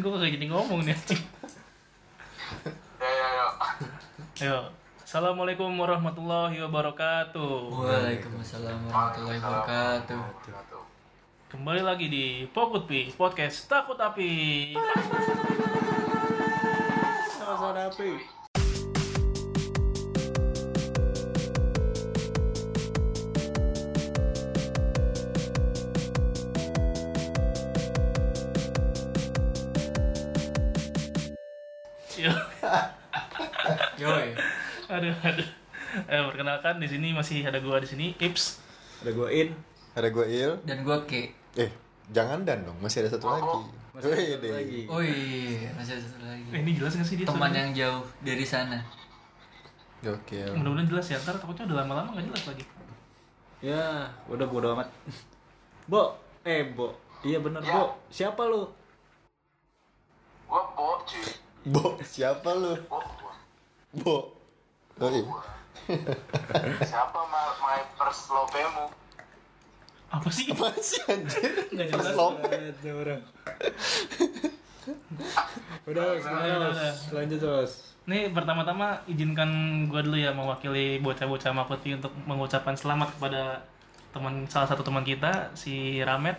Gue gak jadi ngomong nih anjing. Ya ya ya. Ayo. Assalamualaikum warahmatullahi wabarakatuh. Waalaikumsalam warahmatullahi wabarakatuh. Kembali lagi di Pokut Pi Podcast Takut Api. Sama-sama api. Aduh, aduh. Eh, perkenalkan di sini masih ada gua di sini Ips. Ada gua in. Ada gue Il. Dan gua K. Eh, jangan dan dong, masih ada satu lagi. Masih ada Wih, satu deh. lagi. Oh iya, masih ada satu lagi. Eh, ini jelas gak sih dia? Teman yang jauh dari sana. Gokil. Mudah-mudahan jelas ya, ntar takutnya udah lama-lama gak jelas lagi. Ya, udah bodo amat. Bo, eh Bo. Iya bener Ya. Bo. Siapa lu? Gua bo cuy. Bo, siapa lu? Bo. gua. Bo. Oh, iya. Siapa my, my first lobemu? Apa sih? Apaan sih anjir? Nggak jelas. First love. Ada orang. udah, Udah, sekarang udah, Mas. udah. lanjut Mas. Nih pertama-tama izinkan gua dulu ya mewakili bocah-bocah Makuti untuk mengucapkan selamat kepada teman salah satu teman kita si Ramet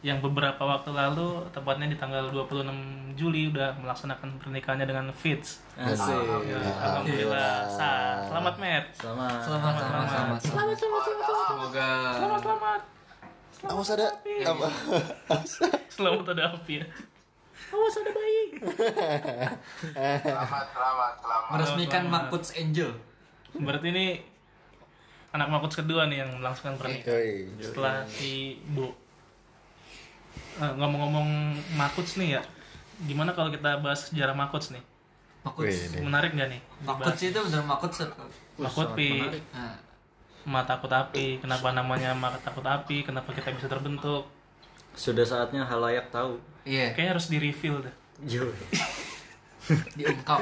yang beberapa waktu lalu tepatnya di tanggal 26 Juli udah melaksanakan pernikahannya dengan Fitz. Asik. Ya, Alhamdulillah. Sa- Selamat Met. Selamat. Selamat, selamat, selamat. Selamat, Semoga Selamat selamat. Awas ada apa? Selamat ada api ya. Awas ada bayi. Selamat, selamat, selamat. meresmikan Selamat. Makuts Angel. Berarti ini anak Makuts kedua nih yang melangsungkan pernikahan. Yoi. setelah si Bu Eh, ngomong-ngomong Makuts nih ya gimana kalau kita bahas sejarah Makuts nih Makuts. Deh. menarik nggak nih Makuts itu bener Makuts apa? Makut pi Nah, Ma takut api kenapa namanya Ma takut api kenapa kita bisa terbentuk Sudah saatnya halayak tahu. iya, kayaknya harus di reveal dah Yo. diungkap.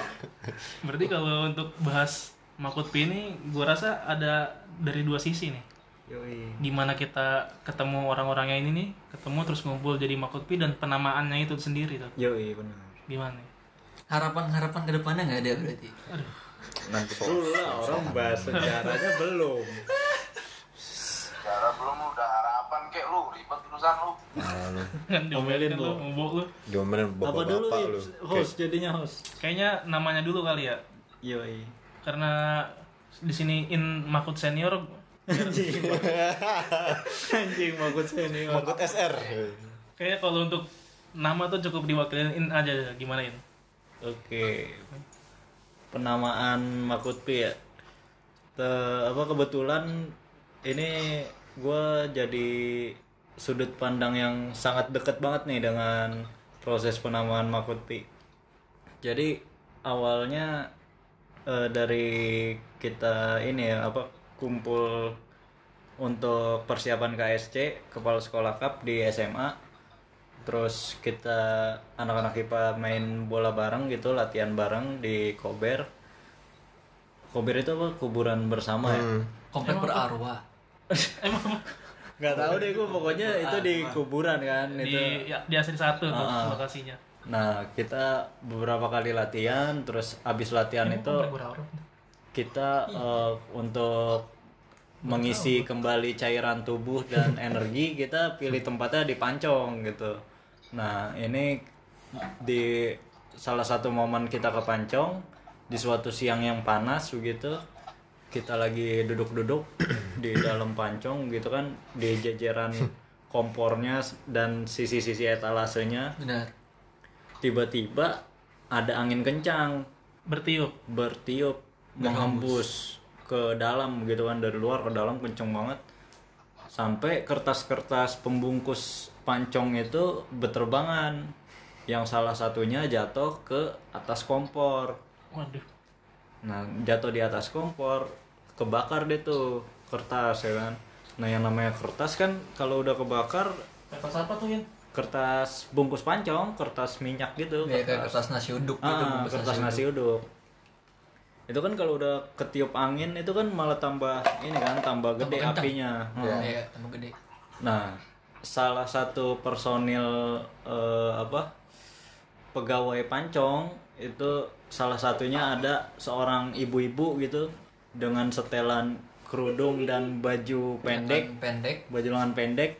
berarti kalau untuk bahas Makut pi ini gua rasa ada dari dua sisi nih Yoi. gimana kita ketemu orang-orangnya ini nih ketemu terus ngumpul jadi Makut pi dan penamaannya itu sendiri tuh Yoi, benar. gimana? Harapan-harapan ke depannya nggak ada berarti. aduh Nanti dulu lah orang bahas sejarahnya belum. Sejarah belum lu udah harapan kek lu, ribet urusan lu. Nah, lu kan Omelin, diomelin lu ngobok lu diomelin Apa dulu bapak-bapak lu. Host jadinya host. kayaknya namanya dulu kali ya Yoi. karena di sini in Makut senior Anjing. Anjing makut senior. Mangkut SR. kayaknya kalau untuk nama tuh cukup diwakilin in aja gimana in Oke. Penamaan Makutpi ya. Te- apa kebetulan ini gue jadi sudut pandang yang sangat dekat banget nih dengan proses penamaan Makutpi. Jadi awalnya eh, dari kita ini ya apa kumpul untuk persiapan KSC Kepala Sekolah Cup di SMA terus kita anak-anak IPA main bola bareng gitu latihan bareng di Kober. Kober itu apa? Kuburan bersama ya? Komplek berarwah. emang nggak tahu deh gue pokoknya itu di kuburan kan di itu. ya, di asli satu tuh Ah. lokasinya. Nah kita beberapa kali latihan terus abis latihan itu Komplek berarwah. kita eh, untuk mengisi kembali cairan tubuh dan energi kita pilih tempatnya di Pancong gitu. Nah ini di salah satu momen kita ke Pancong di suatu siang yang panas begitu kita lagi duduk-duduk di dalam Pancong gitu kan di jajaran kompornya dan sisi-sisi etalasenya. Benar. tiba-tiba ada angin kencang. Bertiup. Bertiup menghembus ke dalam gitu kan dari luar ke dalam kenceng banget. Sampai kertas-kertas pembungkus pancong itu berterbangan. Yang salah satunya jatuh ke atas kompor. Waduh. Nah jatuh di atas kompor kebakar deh tuh kertas ya kan. Nah yang namanya kertas kan kalau udah kebakar kertas apa tuh in kertas bungkus pancong kertas minyak gitu Ya, kayak kertas. nasi uduk gitu. ah, kertas nasi uduk itu kan kalau udah ketiup angin itu kan malah tambah ini kan tambah gede kencang. apinya. Hmm. Iya, tambah gede. Nah, salah satu personil eh, apa pegawai pancong itu salah satunya ada seorang ibu-ibu gitu dengan setelan kerudung dan baju pendek. Lengan pendek. Baju lengan pendek.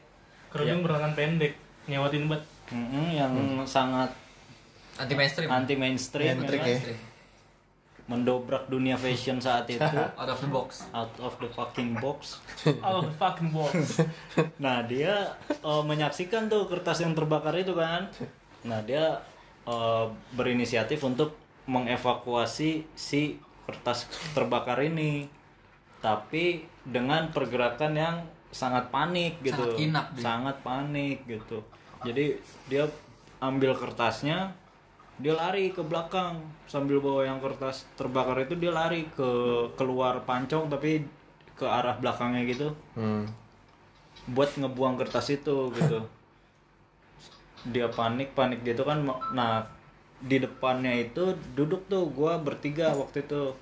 Kerudung berlengan pendek nyewatin banget. Mm-mm, yang sangat anti mainstream. anti mainstream. Nyentrik ya. Mendobrak dunia fashion saat itu out of the box out of the fucking box oh fucking box Nah dia eh, menyaksikan tuh kertas yang terbakar itu kan. Nah dia eh, berinisiatif untuk mengevakuasi si kertas terbakar ini. Tapi dengan pergerakan yang sangat panik gitu. Sangat inap. Sangat panik gitu. Jadi dia ambil kertasnya, dia lari ke belakang sambil bawa yang kertas terbakar itu dia lari ke keluar pancong tapi ke arah belakangnya gitu. Hmm. buat ngebuang kertas itu gitu. Dia panik panik gitu kan. Nah di depannya itu duduk tuh gua bertiga waktu itu.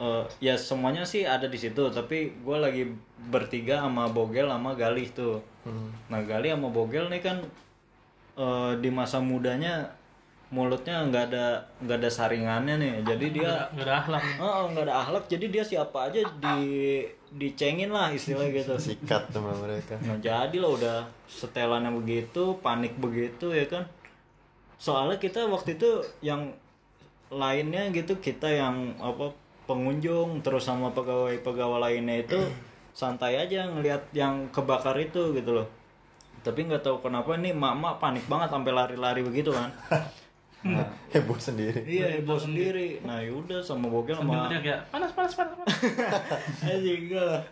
Eh, ya semuanya sih ada di situ tapi gua lagi bertiga sama Bogel sama Galih tuh. Nah Galih sama Bogel nih kan eh, di masa mudanya mulutnya nggak ada nggak ada saringannya nih jadi dia nggak ada akhlak nih. Oh, nggak ada akhlak jadi dia siapa aja di dicengin lah istilah gitu. Sikat sama mereka. Nah jadi lah udah setelannya begitu, panik begitu ya kan. Soalnya kita waktu itu yang lainnya gitu kita yang apa pengunjung terus sama pegawai-pegawai lainnya itu santai aja ngelihat yang kebakar itu gitu loh. Tapi nggak tahu kenapa nih mak-mak panik banget sampai lari-lari begitu kan. Nah, Heboh sendiri. iya heboh sendiri. Nah yaudah sama Bogel sama ya panas panas panas, panas. Anjing enggak lah.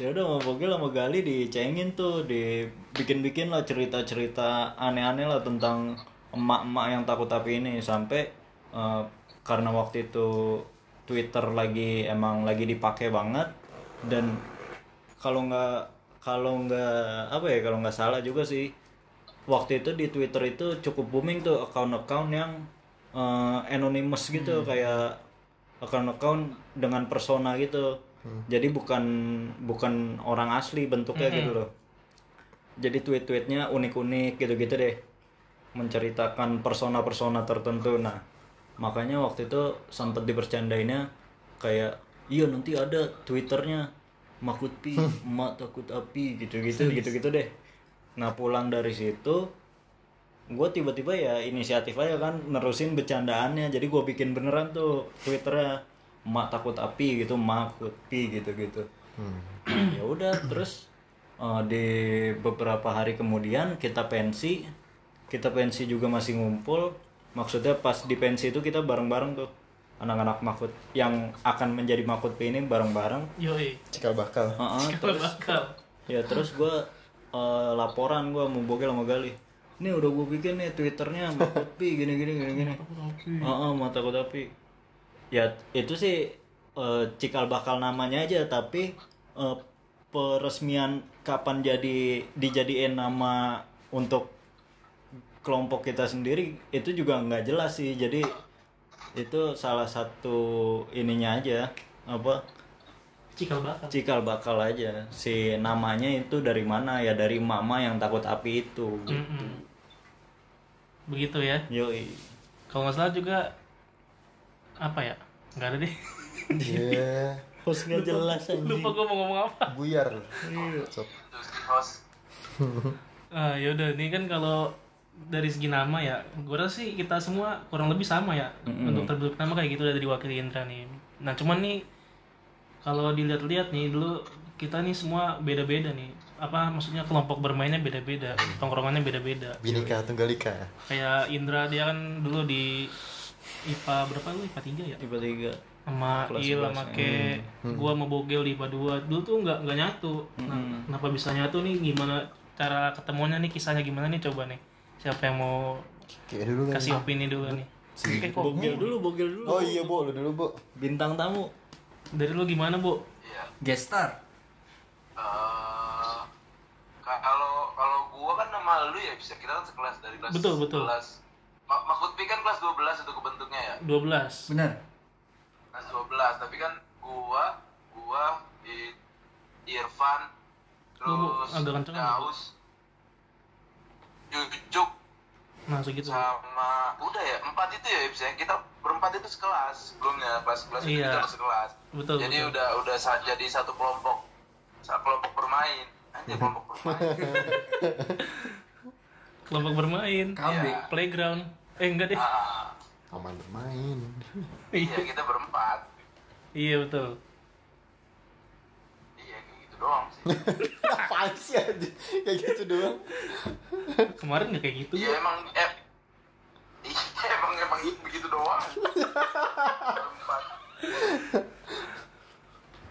Ya udah sama Bogel sama Gali dicengin tuh, dibikin-bikin lah cerita-cerita aneh-aneh lah tentang emak-emak yang takut api ini sampai eh, karena waktu itu Twitter lagi emang lagi dipakai banget dan kalau nggak kalau nggak apa ya kalau nggak salah juga sih waktu itu di Twitter itu cukup booming tuh account-account yang eh, anonymous gitu kayak account-account dengan persona gitu. Jadi bukan bukan orang asli bentuknya gitu loh. Jadi tweet-tweetnya unik-unik gitu-gitu deh. Menceritakan persona-persona tertentu. Nah, makanya waktu itu sempat dipercandainnya kayak iya nanti ada Twitternya Makutpi, emak takut api gitu-gitu gitu-gitu deh. Nah, pulang dari situ gue tiba-tiba ya inisiatif aja kan nerusin bercandaannya. Jadi gue bikin beneran tuh twitternya emak takut api gitu emak takut pi gitu gitu ya udah terus eh, di beberapa hari kemudian kita pensi kita pensi juga masih ngumpul. Maksudnya pas di pensi itu kita bareng-bareng tuh anak-anak makut yang akan menjadi makut pi ini bareng-bareng. Yoi. Cikal bakal. Heeh, kalau terus bakal ya terus gue laporan gue mau bogel sama gali. Ini udah gue bikin nih twitternya Makopi gini gini gini gini Heeh, mata tapi ya itu sih eh, cikal bakal namanya aja tapi eh, peresmian kapan jadi dijadiin nama untuk kelompok kita sendiri itu juga nggak jelas sih. Jadi itu salah satu ininya aja apa? Cikal bakal. Cikal bakal aja. Si namanya itu dari mana? Ya dari mama yang takut api itu. Mm-mm. begitu ya. Yoi. Kalau nggak salah juga apa ya? Nggak ada deh. Iya. host nggak jelas lupa gue mau ngomong apa. Buyar. Itu si host. ah yaudah. Ini kan kalau dari segi nama ya gue rasa sih kita semua kurang lebih sama ya untuk terbentuk nama kayak gitu dari diwakili Indra nih. Nah cuman nih kalau dilihat-lihat nih dulu kita nih semua beda-beda nih. Apa maksudnya kelompok bermainnya beda-beda tongkrongannya beda-beda. Binika Tunggal Ika. kayak Indra dia kan dulu di IPA berapa lu? IPA 3 ya? Tipe tiga. Sama Il 11, sama ke. Gua sama Bogel di IPA 2 dulu tuh nggak nggak nyatu. Nah, kenapa bisa nyatu nih? Gimana cara ketemunya nih? Kisahnya gimana nih? Coba nih siapa yang mau Kayak dulu kan. kasih opini dulu nih Oke, kok bogel dulu bogel dulu Oh iya, Bo, lu dulu, Bo. bintang tamu dari lu gimana bu Iya. gestar Eh, kalau kalau gua kan nama lu ya bisa kita kan sekelas dari kelas Betul, betul. 11. Ma Makutpi kan kelas 12 itu kebentuknya ya. 12 benar Kelas 12, tapi kan gua gua I- Irfan Lu, Bu, terus agak kenceng. Daus Jujuk Masuk gitu. sama udah ya empat itu ya Ips ya kita berempat itu sekelas sebelumnya kelas kelas itu Iya. kita sekelas Betul, jadi betul. udah udah sa- jadi satu kelompok satu kelompok bermain aja kelompok bermain Kelompok bermain, Kambe. Iya. playground. Eh enggak deh. ah, Aman bermain. iya kita berempat Iya betul. Doang sih Apaan sih aja? Kayak gitu doang. Kemarin nggak kayak gitu. iya emang eh, iya emang emang begitu doang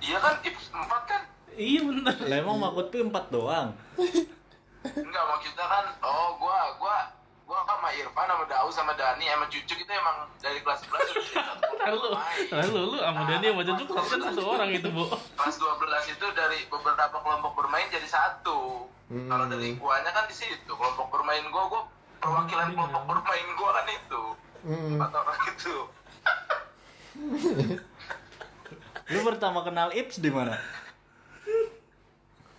iya kan Ips empat kan Iya bener. Lah emang Makut Pi empat doang. Enggak kita kan oh gua gua sama Irfan sama Daus sama Dani sama Cucuk itu emang dari kelas 11 udah jadi satu Lalu, lalu lu sama Nah, Dani sama Cucuk kelas kan satu orang itu, Bu. Kelas 12 itu dari beberapa kelompok bermain jadi satu. Hmm. Kalau dari guanya kan di situ kelompok bermain gua gua perwakilan kelompok bermain gua kan itu. Hmm. Empat orang itu. Lu pertama kenal Ips di mana?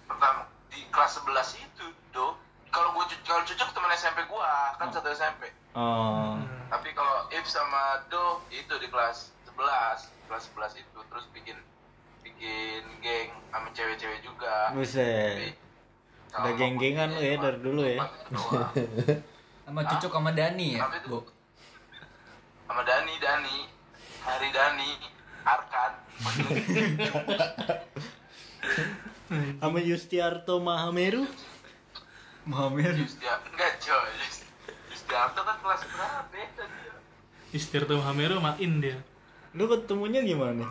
Pertama di kelas 11 itu, Do. Kalau gua Cucuk- kalau Cucuk teman SMP gua, kan satu SMP. Oh. Tapi kalau If sama Do itu di kelas 11, kelas 11 itu terus bikin bikin geng sama cewek-cewek juga. Buset. Udah geng-gengan lu ya dari dulu ya. Sama Cucuk sama Dani ya, itu? Bu. Sama Dani, Dani, Hari Dani, Arkan. Sama Yustiarto Mahameru. Justia, enggak coy. Justiarto kan kelas berapa beda dia. Istirto Hamero main dia. Lu ketemunya gimana?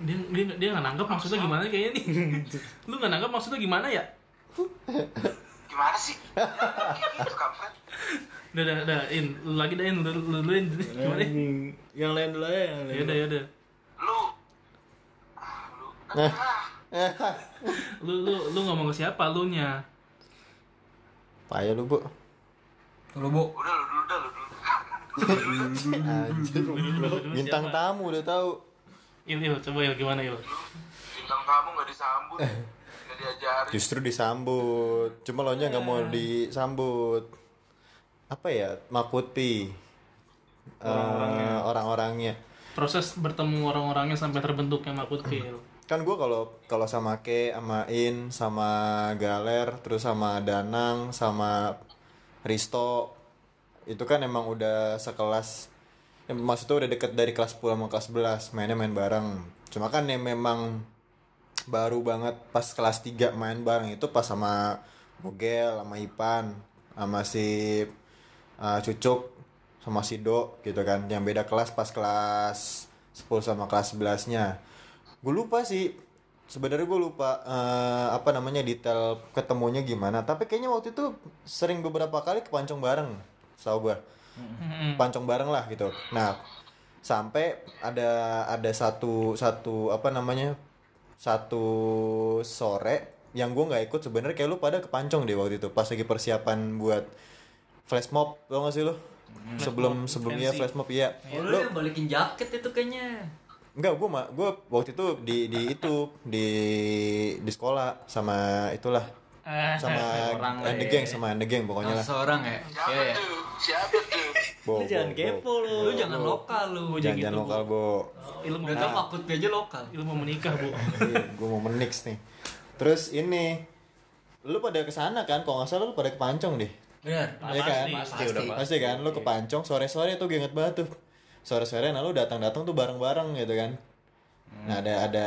Dia dia dia nggak nangkep maksudnya gimana kayaknya nih. lu nggak nangkep maksudnya gimana ya? Gimana sih? Ya, gitu kampret. Udah, udah, udah, in, lu lagi dah, in, lu, lu, lu, in. gimana? ya? Yang lain dulu ya, yang lain. Ya udah, ya udah. Lu lu ah, Lu, lu, lu ngomong ke siapa lu nya? Payah lu, Bu. Lu, Bu. udah lu dulu dah lu. Anjir. Bintang tamu udah tahu. Il, il, coba il gimana il? Bintang kamu nggak disambut, nggak diajarin. Justru disambut. Cuma lo nya nggak mau disambut. Apa ya? Makuti. Eh, orang-orangnya. Proses bertemu orang-orangnya sampai terbentuknya Makut Pil. Kan gue kalau kalau sama Ke, sama In, sama Galer, terus sama Danang, sama Risto, itu kan emang udah sekelas. Ya, maksudnya udah deket dari kelas 10 sama kelas 11 mainnya main bareng. Cuma kan yang memang baru banget pas kelas 3 main bareng itu pas sama Bogel, sama Ipan, sama si uh, Cucuk, sama si Do gitu kan. Yang beda kelas pas kelas 10 sama kelas 11 nya gue lupa sih. Sebenarnya gue lupa eh, apa namanya detail ketemunya gimana. Tapi kayaknya waktu itu sering beberapa kali kepancong bareng tau gue pancong bareng lah gitu. Nah sampai ada ada satu satu apa namanya satu sore yang gue nggak ikut sebenarnya kayak lu pada kepancong deh waktu itu pas lagi persiapan buat flash mob lo gak sih lu? Sebelum sebelumnya flash mob iya. Oh, lu lu yang balikin jaket itu kayaknya. Enggak, gue mah gue waktu itu di di itu di di sekolah sama itulah Ah, sama Orang and the le. gang sama and the gang pokoknya Oh, lah. seorang ya? Siapa Iya ya. tuh? Siapa tuh? Bo, Lu jangan bo, kepo lu. Lu jangan lokal lu. Jangan gitu, jangan Bu. lokal, Bo. ilmu Udah tau makut aja lokal. ilmu menikah bu. gue mau menix nih. Terus ini lu pada ke sana kan? Kalau nggak salah lu pada kepancong deh. Bener. Iya kan? Pasti, udah pasti. Pasti kan? Lu kepancong sore-sore tuh gue inget banget tuh. Sore-sore nah lu datang-datang tuh bareng-bareng gitu kan. Nah, ada ada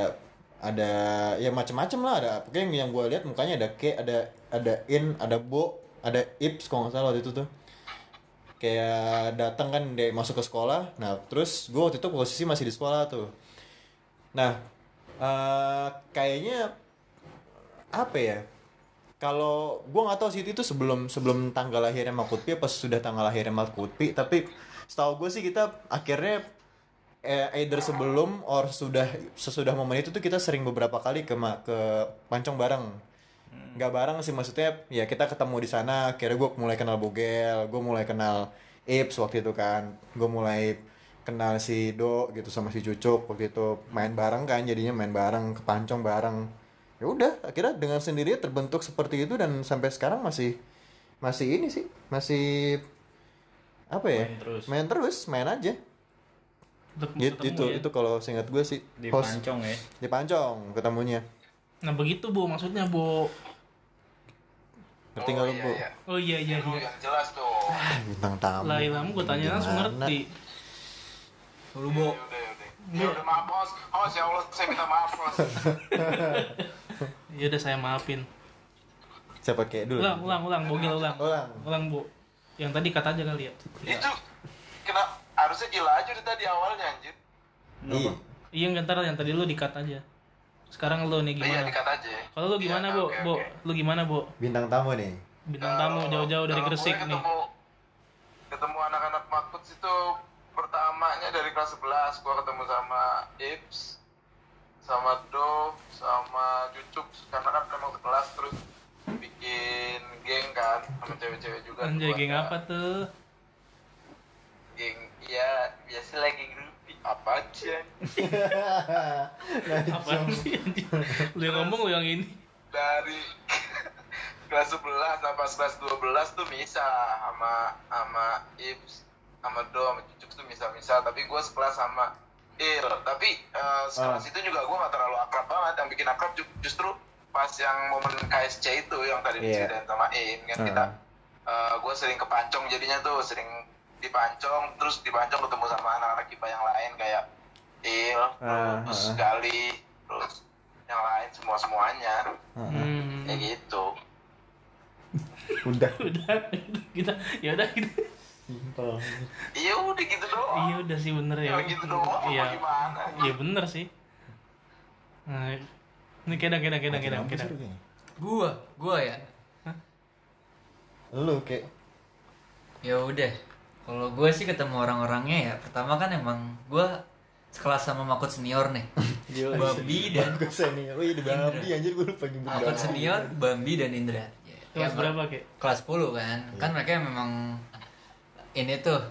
ada ya macem-macem lah ada pokoknya yang, yang gue lihat mukanya ada ke ada ada in ada bo ada ips kalau nggak salah waktu itu tuh kayak datang kan dia masuk ke sekolah nah terus gue waktu itu posisi masih di sekolah tuh nah eh kayaknya apa ya kalau gue nggak tahu sih itu sebelum sebelum tanggal lahirnya Makutpi apa sudah tanggal lahirnya Makutpi tapi setahu gue sih kita akhirnya eh, either sebelum or sudah sesudah momen itu tuh kita sering beberapa kali ke ke pancong bareng. Nggak bareng sih maksudnya ya kita ketemu di sana akhirnya gue mulai kenal Bogel gue mulai kenal Ips waktu itu kan. Gue mulai kenal si Do gitu sama si Cucuk waktu itu. Main bareng kan jadinya main bareng ke pancong bareng. Ya udah akhirnya dengan sendirinya terbentuk seperti itu dan sampai sekarang masih masih ini sih masih apa ya Main terus. main terus main aja Tetep gitu itu ya. itu kalau seingat gue sih di host pancong ya di pancong ketemunya Nah begitu bu, maksudnya bu. ngerti Oh, nggak lu iya, bu iya. Oh iya iya Lu iya. yang jelas tuh Ah, bintang tamu Lah ilmu gue tanya langsung ngerti. Lu bo. Ya udah, ya udah. Ya udah maaf bos. Bos ya Allah saya minta maaf bos. Ya udah saya maafin. siapa kayak dulu Ulang ulang ulang, bogil ulang. Ulang. Ulang bu. Yang tadi kata aja kali ya. Itu kena harusnya gila aja dari tadi awalnya anjir. iya Iya nggak ntar yang tadi lu dikat aja. Sekarang lu nih Iya gimana? dikat aja. Kalau lu gimana Iya, bu? oke, Bu, oke. lu gimana bu? bintang tamu nih Bintang tamu jauh-jauh dari Gresik gue nih. ketemu, Ketemu anak-anak Makuts itu pertamanya dari kelas 11 gua ketemu sama Ips, sama Do, sama Cucuk karena kan memang sekelas terus bikin geng kan sama cewek-cewek juga. Anjay geng apa tuh? Geng ya biasa lagi grupi apa aja. Apa sih? Lu yang ngomong lu yang ini. dari kelas 11 sampai kelas 12 tuh misah sama sama Ips sama Do sama Cucuk tuh misah-misah tapi gue sekelas sama Il tapi eh, sekelas Ah. itu juga gue gak terlalu akrab banget yang bikin akrab ju- justru pas yang momen KSC itu yang tadi diceritain sama In kan Ah. kita gue sering ke Pancong jadinya tuh sering di Pancong terus di Pancong ketemu sama anak-anak IPA yang lain kayak Il Ah, terus ah. Gali terus yang lain semua semuanya Hmm. kayak gitu udah Udah, kita ya udah gitu. simpel iya udah gitu doang Iya udah sih bener ya. ya gitu doang Iya. Iya bener sih. Nah, ini kedang kedang kedang kedang kedang. Gua, gua ya. lu kayak Ya udah. Kalau gue sih ketemu orang-orangnya ya, pertama kan emang gue sekelas sama Makut senior nih. Bambi dan gue senior wih di Bambi anjir gue lupa nyebut Makut senior, Bambi dan Indra. Ya, Kelas ya, berapa kek? Kelas 10 kan. Kan mereka memang ini tuh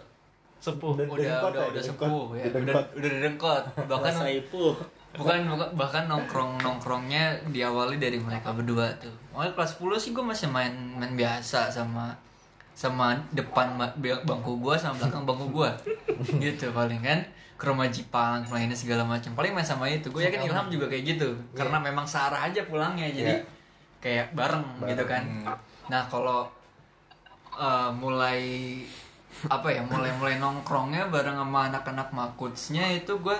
Sepuh. Udah- udah udah ya, udah dengkot. sepuh ya. Udah Udah dengkot. Bahkan ipuh bukan bukan- bahkan nongkrong nongkrongnya diawali dari mereka berdua tuh. Makanya kelas 10 sih gue masih main main biasa sama sama depan bangku gua sama belakang bangku gua. Gitu paling kan ke rumah Jepang mainnya segala macam paling main sama itu. Gue yakin Ilham juga kayak gitu. Karena memang searah aja pulangnya jadi Iya. kayak bareng, gitu kan. Nah kalau uh, mulai apa ya mulai mulai nongkrongnya bareng sama anak-anak makutsnya itu gue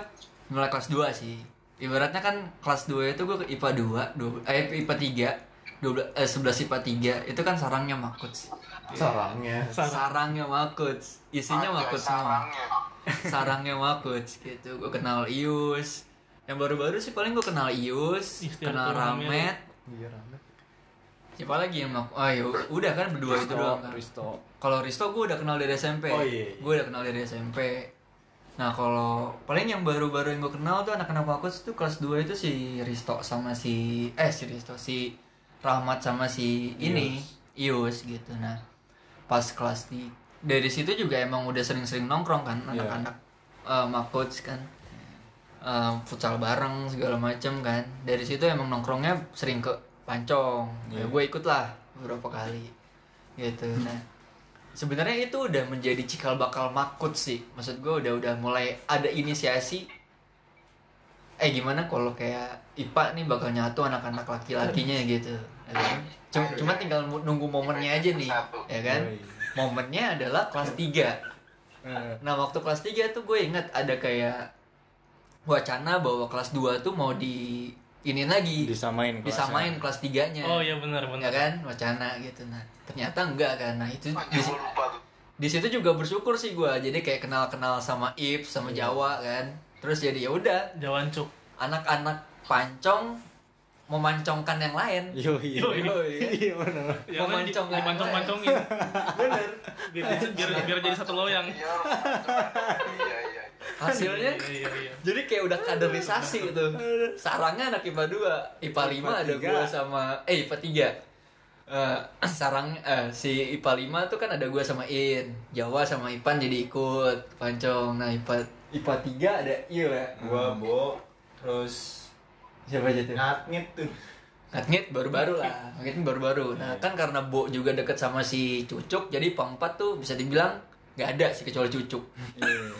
mulai kelas 2 sih ibaratnya kan kelas 2 itu gue ke IPA 2, 2 eh IPA 3 12, eh, 11 IPA 3 itu kan sarangnya makuts. Sarangnya? Sarangnya makuts. Isinya Anjay, makuts semua sarangnya. Sarangnya makuts gitu. Gue kenal Ius. Yang baru-baru sih paling gue kenal Ius Istiar kenal. Ramet. Iya rame siapa lagi yang mak oh ya udah kan berdua itu doang kan. Risto. Kalau Risto gue udah kenal dari SMP Oh, iya. gue udah kenal dari SMP nah kalau paling yang baru-baru yang gue kenal tuh anak-anak makuts tuh kelas 2 itu si Risto sama si eh si Risto si Rahmat sama si ini Ius gitu. Nah pas kelas di dari situ juga emang udah sering-sering nongkrong kan Iya. anak-anak eh, makuts kan. Eh, futsal bareng segala macem kan. Dari situ emang nongkrongnya sering ke pancong. Ya gue ikut lah beberapa kali gitu. Nah sebenarnya itu udah menjadi cikal bakal makut sih. Maksud gue udah udah mulai ada inisiasi. Eh gimana kalau kayak IPA nih bakal nyatu anak-anak laki-lakinya gitu ya kan? cuma, cuma tinggal nunggu momennya aja nih ya kan? Momennya adalah kelas 3 nah waktu kelas 3 tuh gue inget ada kayak wacana bahwa kelas 2 tuh mau di ini lagi. Disamain kelasnya. disamain kelas 3 nya Oh iya benar ya benar. kan? Wacana gitu. Nah ternyata enggak kan. Nah itu di, di situ juga bersyukur sih gue jadi kayak kenal kenal sama Ips sama Jawa kan. Terus jadi ya udah. Jawan cuk. anak-anak pancong memancongkan yang lain. Yo iya Yo, iya. iya benar. Ya kan di- Memancong- dipancong-pancongin. bener. Biar, biar biar jadi satu loyang. iya iya iya hasilnya Iya iya iya. jadi kayak udah kaderisasi gitu. Sarangnya anak IPA 2 IPA 5 ada tiga. gue sama eh IPA 3 Eh, sarang eh, si IPA 5 tuh kan ada gue sama In. Jawa sama Ipan jadi ikut. Pancong. Nah IPA IPA 3 ada Iya ya. Gua bo terus siapa aja tuh? Ngatngit tuh. Ngit baru-baru lah, ngit baru-baru. Nah kan karena Bo juga deket sama si Cucuk, jadi 4 tuh bisa dibilang nggak ada sih kecuali Cucuk.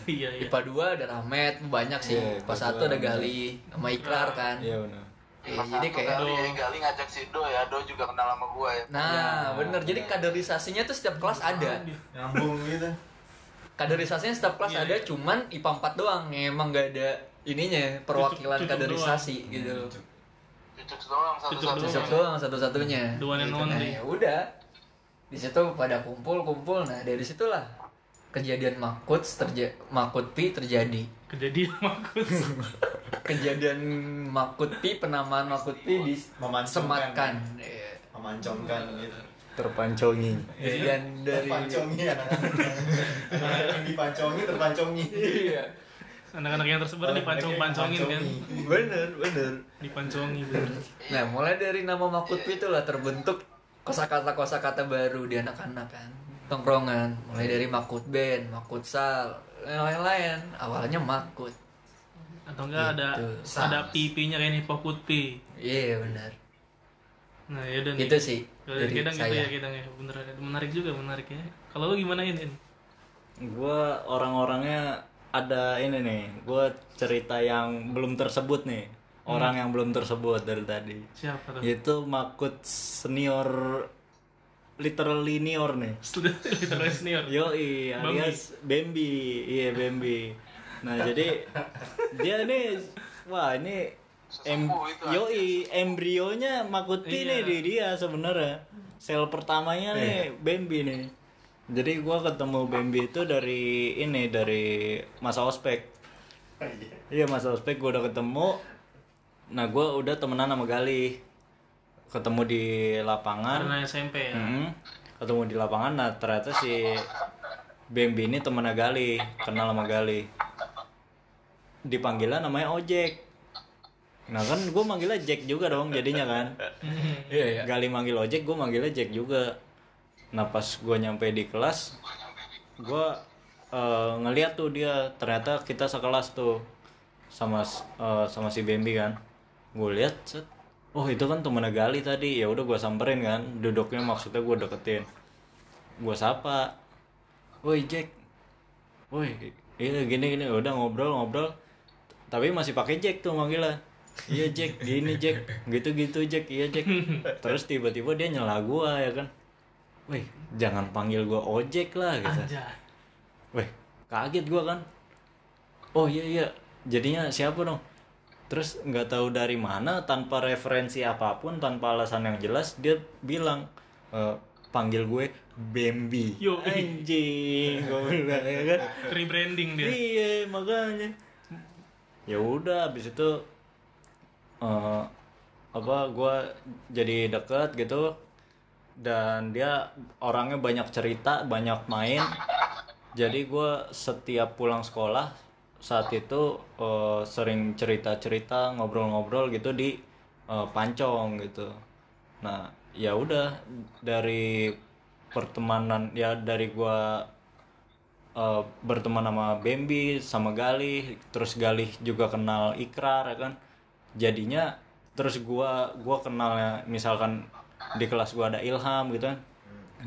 iya iya IPA 2 ada Ramet, banyak sih. Iya, IPA IPA 1 ada Gali, sama Ikrar kan. iya benar Iya, Pas jadi satu kayak kali ya, Gali ngajak si Do ya, Do juga kenal sama gua ya. Nah, bener. Jadi kaderisasinya tuh setiap kelas ada. nyambung gitu Kaderisasinya setiap kelas Iya, ada, cuman IPA 4 doang. Emang nggak ada ininya perwakilan Cucuk- cucuk kaderisasi gitu. Cucuk doang Cucuk satu-satu. Cucuk doang satu-satunya. And Gitu. Nah, ya udah. Di situ pada kumpul-kumpul. Nah, dari situlah kejadian makut terja makut pi terjadi. kejadian makut Kejadian makut pi penamaan makut pi Memancungkan. disematkan. Iya. memancongkan gitu terpancongi Dan dari terpancongi anak-anak anak yang dipancongi terpancongi Iya. anak-anak yang tersebar dipancong-pancongin kan Bener, bener. dipancongi bener Nah, mulai dari nama Makut Pi itulah terbentuk kosakata kosakata baru di anak-anak kan. Tongkrongan, mulai dari Makut Band, Makut Sal, yang lain-lain. Awalnya Makut. atau enggak ada Gitu. ada pipinya kayak nih pokut pi Iya, benar. nah ya dan Gitu sih dari dari kita gitu ya kita ya bener menarik juga menarik ya. Kalau lu gimana ini gue orang-orangnya ada ini nih. Gue cerita yang belum tersebut nih. Orang yang belum tersebut dari tadi. Siapa tuh? Itu makut senior literal linear nih literal senior Yoi, alias Bambi. Iya, Bambi. Nah, jadi dia ini wah, ini em, itu yoi, embrionya Makuti nih Iya. di dia sebenarnya. Sel pertamanya nih Bambi nih. Jadi gua ketemu Bambi itu dari ini dari masa ospek. Iya, masa ospek gua udah ketemu. Nah, gua udah temenan sama Gali. Ketemu di lapangan. karena SMP ya. Hmm, ketemu di lapangan nah ternyata si Bambi ini temennya Gali kenal sama Gali. Dipanggilnya namanya Ojek. Nah kan gue manggilnya Jack juga dong jadinya kan. Iya, iya. Gali manggil Ojek gue manggilnya Jack juga. Nah pas gue nyampe di kelas gue eh, ngeliat tuh dia ternyata kita sekelas tuh sama eh, sama si Bambi kan. Gue lihat set oh itu kan temennya Gali tadi. Ya udah gue samperin kan. Duduknya maksudnya gue deketin. Gue sapa. Woi Jack. Woi iya gini gini. Udah ngobrol ngobrol. Tapi masih pakai Jack tuh manggilnya iya Jack gini Jack. Gitu gitu Jack. Iya Jack. Terus tiba-tiba dia nyela gue ya kan. Wih, jangan panggil gue ojek lah gitu. Wih, kaget gue kan. Oh iya iya, jadinya siapa dong? Terus nggak tahu dari mana, tanpa referensi apa pun, tanpa alasan yang jelas, dia bilang e, panggil gue Bambi. Yo, anjing, gue bilang ya kan. rebranding dia Iya makanya. Ya udah, abis itu eh apa gue jadi deket gitu dan dia orangnya banyak cerita banyak main jadi gue setiap pulang sekolah saat itu eh, sering cerita cerita ngobrol-ngobrol gitu di eh, pancong gitu. Nah ya udah dari pertemanan ya dari gua eh, berteman sama Bambi sama Galih terus Galih juga kenal Ikrar ya kan? Jadinya terus gua gua kenalnya misalkan di kelas gua ada Ilham gitu kan?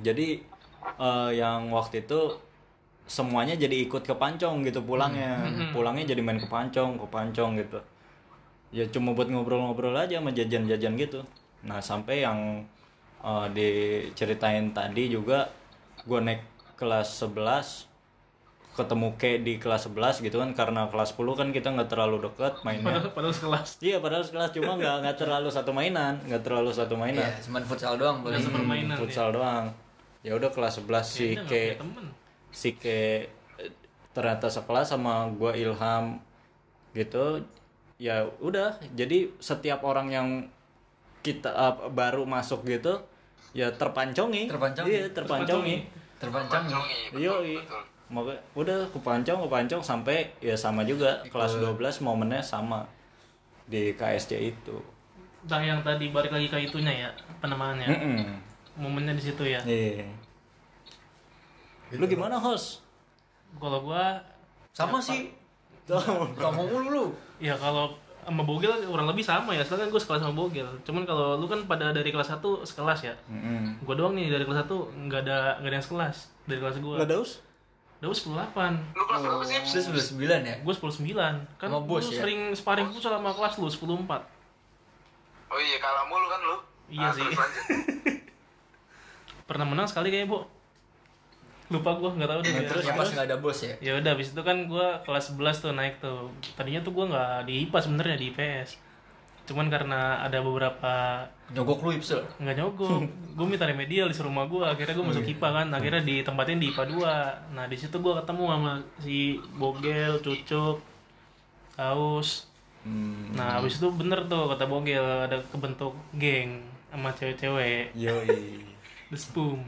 Jadi eh, yang waktu itu semuanya jadi ikut ke Pancong gitu pulangnya. Pulangnya jadi main ke Pancong ke Pancong gitu. Ya cuma buat ngobrol-ngobrol aja sama jajan-jajan gitu. Nah sampai yang eh, diceritain tadi juga gue naik kelas 11 ketemu K di kelas 11 gitu kan karena kelas 10 kan kita nggak terlalu deket mainnya. Padahal padahal sekelas. Iya padahal kelas cuma nggak nggak terlalu satu mainan nggak terlalu satu mainan. Iya, cuman futsal doang boleh. Sepermainan futsal doang. Ya udah kelas 11 si Kayaknya nggak K. punya temen. si Ke eh, ternyata sekelas sama gua Ilham gitu ya udah jadi setiap orang yang kita eh, baru masuk gitu ya terpancongi Terpancongi. iya terpancongi Terpancang. Yo, Maka udah kepancong kepancong sampai ya sama juga kelas 12 momennya sama di KSC itu. Nah, yang tadi balik lagi ke itunya ya penamaannya Mm-mm. momennya di situ ya Iya. Lu gimana host? kalau gua Sama sih. Kamu mulu lu. ya kalau sama Bogel kurang lebih sama ya soalnya kan gue sekelas sama Bogel cuman kalau lu kan pada dari kelas 1 sekelas ya Mm-mm. gue doang nih dari kelas 1 nggak ada nggak ada yang sekelas dari kelas gue Nggak daus? Daus 10 8 Lu kelas berapa sih? Itu sebelas sembilan ya? gue 10 9 kan Sama lu bos ya? sering sparring futsal sama kelas lu 10 4 Oh iya, kalah mulu kan lu? Iya Ah, sih. pernah menang sekali kayaknya bu lupa gue nggak tahu deh. Yang biar- yang pas nggak ada bos ya? ya udah habis itu kan gue kelas 11 tuh naik tuh. Tadinya tuh gue nggak di IPA sebenarnya di IPS cuman karena ada beberapa Nyogok lu Ipsul. nggak nyogok. Gue minta remedial di rumah gue akhirnya gue masuk IPA kan. Akhirnya ditempatin di IPA 2 nah di situ gue ketemu sama si Bogel Cucuk Aus. Hmm. nah habis itu bener tuh kata Bogel ada kebentuk geng sama cewek-cewek. Yoi. The Spoon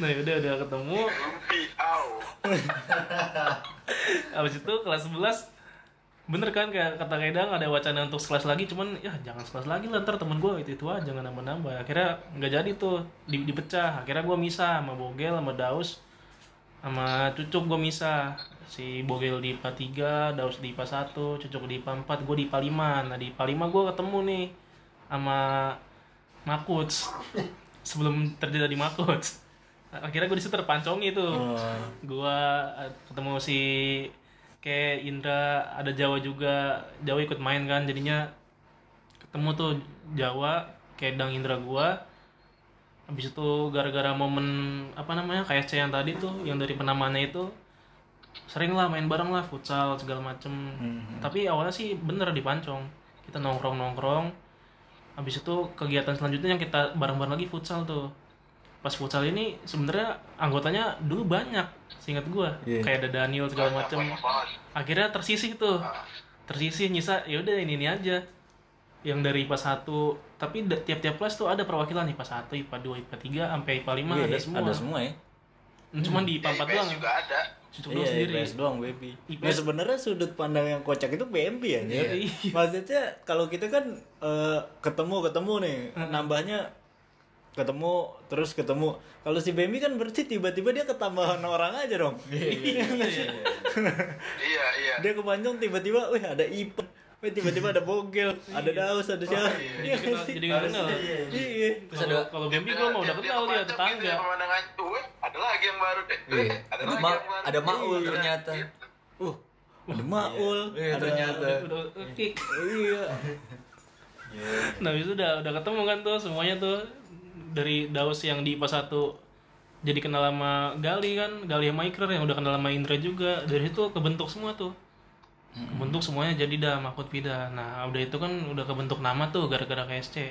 nah udah udah ketemu. Abis itu kelas 11 Bener kan kayak kata Kedang ada wacana untuk sekelas lagi Cuman ya jangan sekelas lagi lah ntar temen gue itu-itu aja jangan nambah-nambah. Akhirnya nggak jadi tuh di, dipecah. Akhirnya gue misah sama Bogel sama Daus sama Cucuk gue misah Si Bogel di IPA 3, Daus di IPA 1, Cucuk di IPA 4, gue di IPA 5 Nah di IPA 5 gue ketemu nih sama Makuts. Sebelum terjadi di Makuts. Akhirnya gue di situ terpancongi tuh Oh. gua eh, ketemu si kayak Indra ada Jawa juga. Jawa ikut main kan jadinya ketemu tuh Jawa kayak Dang Indra gua. Habis itu gara-gara momen apa namanya KSC yang tadi tuh yang dari penamaannya itu sering lah main bareng lah futsal segala macem. Tapi awalnya sih bener di Pancong kita nongkrong nongkrong habis itu kegiatan selanjutnya yang kita bareng-bareng lagi futsal tuh pas futsal ini sebenarnya anggotanya dulu banyak seingat gua Iya. kayak ada Daniel segala banget. akhirnya tersisih tuh tersisih nyisa ya udah ini ini aja yang dari IPA 1 tapi tiap-tiap kelas tuh ada perwakilan IPA 1, IPA 2, IPA 3 sampai IPA 5 Iya, ada semua. Ada semua ya. Cuman di IPA Ya, 4 IPS doang. juga ada. Cucuk Iya, doang sendiri. IPS doang baby. IPS. Nah sebenarnya sudut pandang yang kocak itu BMP ya. Iya. Maksudnya kalau kita kan eh, ketemu ketemu nih, nambahnya ketemu terus ketemu. Kalau si BMP kan berarti tiba-tiba dia ketambahan orang aja dong. Iya, Iya, iya. dia kepanjang tiba-tiba, wih ada wih tiba-tiba ada Bogel, ada Daus, ada siapa? Iya Jadi kenal- sih? jadi nggak kenal. Iya. Terus Kalau ada- kalau Bambi gua mau udah kenal dia tetangga. Pemandangan tuh, weh, ada lagi yang baru deh. Iya. Ada lagi yang baru. ada Maul Iya. ternyata. Uh, ada Maul, Iya, ada ternyata. Iya. Nah, itu udah udah ketemu kan tuh semuanya tuh dari Daus yang di IPA 1 jadi kenal sama Gali kan, Gali sama Ikrar yang udah kenal sama Indra juga. Dari situ kebentuk semua tuh. Kebentuk semuanya jadi dah Mahfud Pida. Nah, udah itu kan udah kebentuk nama tuh gara-gara KSC.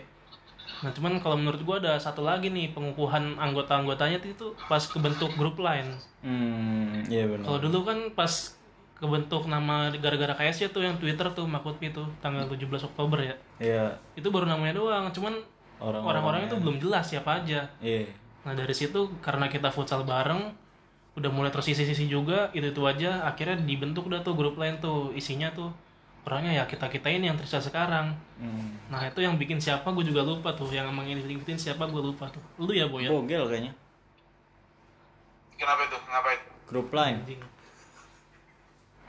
Nah, cuman kalau menurut gua ada satu lagi nih pengukuhan anggota-anggotanya itu pas kebentuk grup lain. Hmm, iya benar. Kalau dulu kan pas kebentuk nama gara-gara KSC tuh yang Twitter tuh Mahfud Pi tuh tanggal 17 Oktober ya. Iya. Itu baru namanya doang, cuman orang-orang itu belum jelas siapa aja. Iya. Nah dari situ karena kita futsal bareng, udah mulai tersisi-sisi juga, itu itu aja. Akhirnya dibentuk dah tuh grup lain tuh isinya tuh orangnya ya kita kita ini yang tersisa sekarang. Hmm. Nah itu yang bikin siapa gue juga lupa tuh, yang emang ini bikin siapa gue lupa tuh. Lu ya boy ya. Bogel kayaknya. Kenapa itu? Ngapain? Grup lain.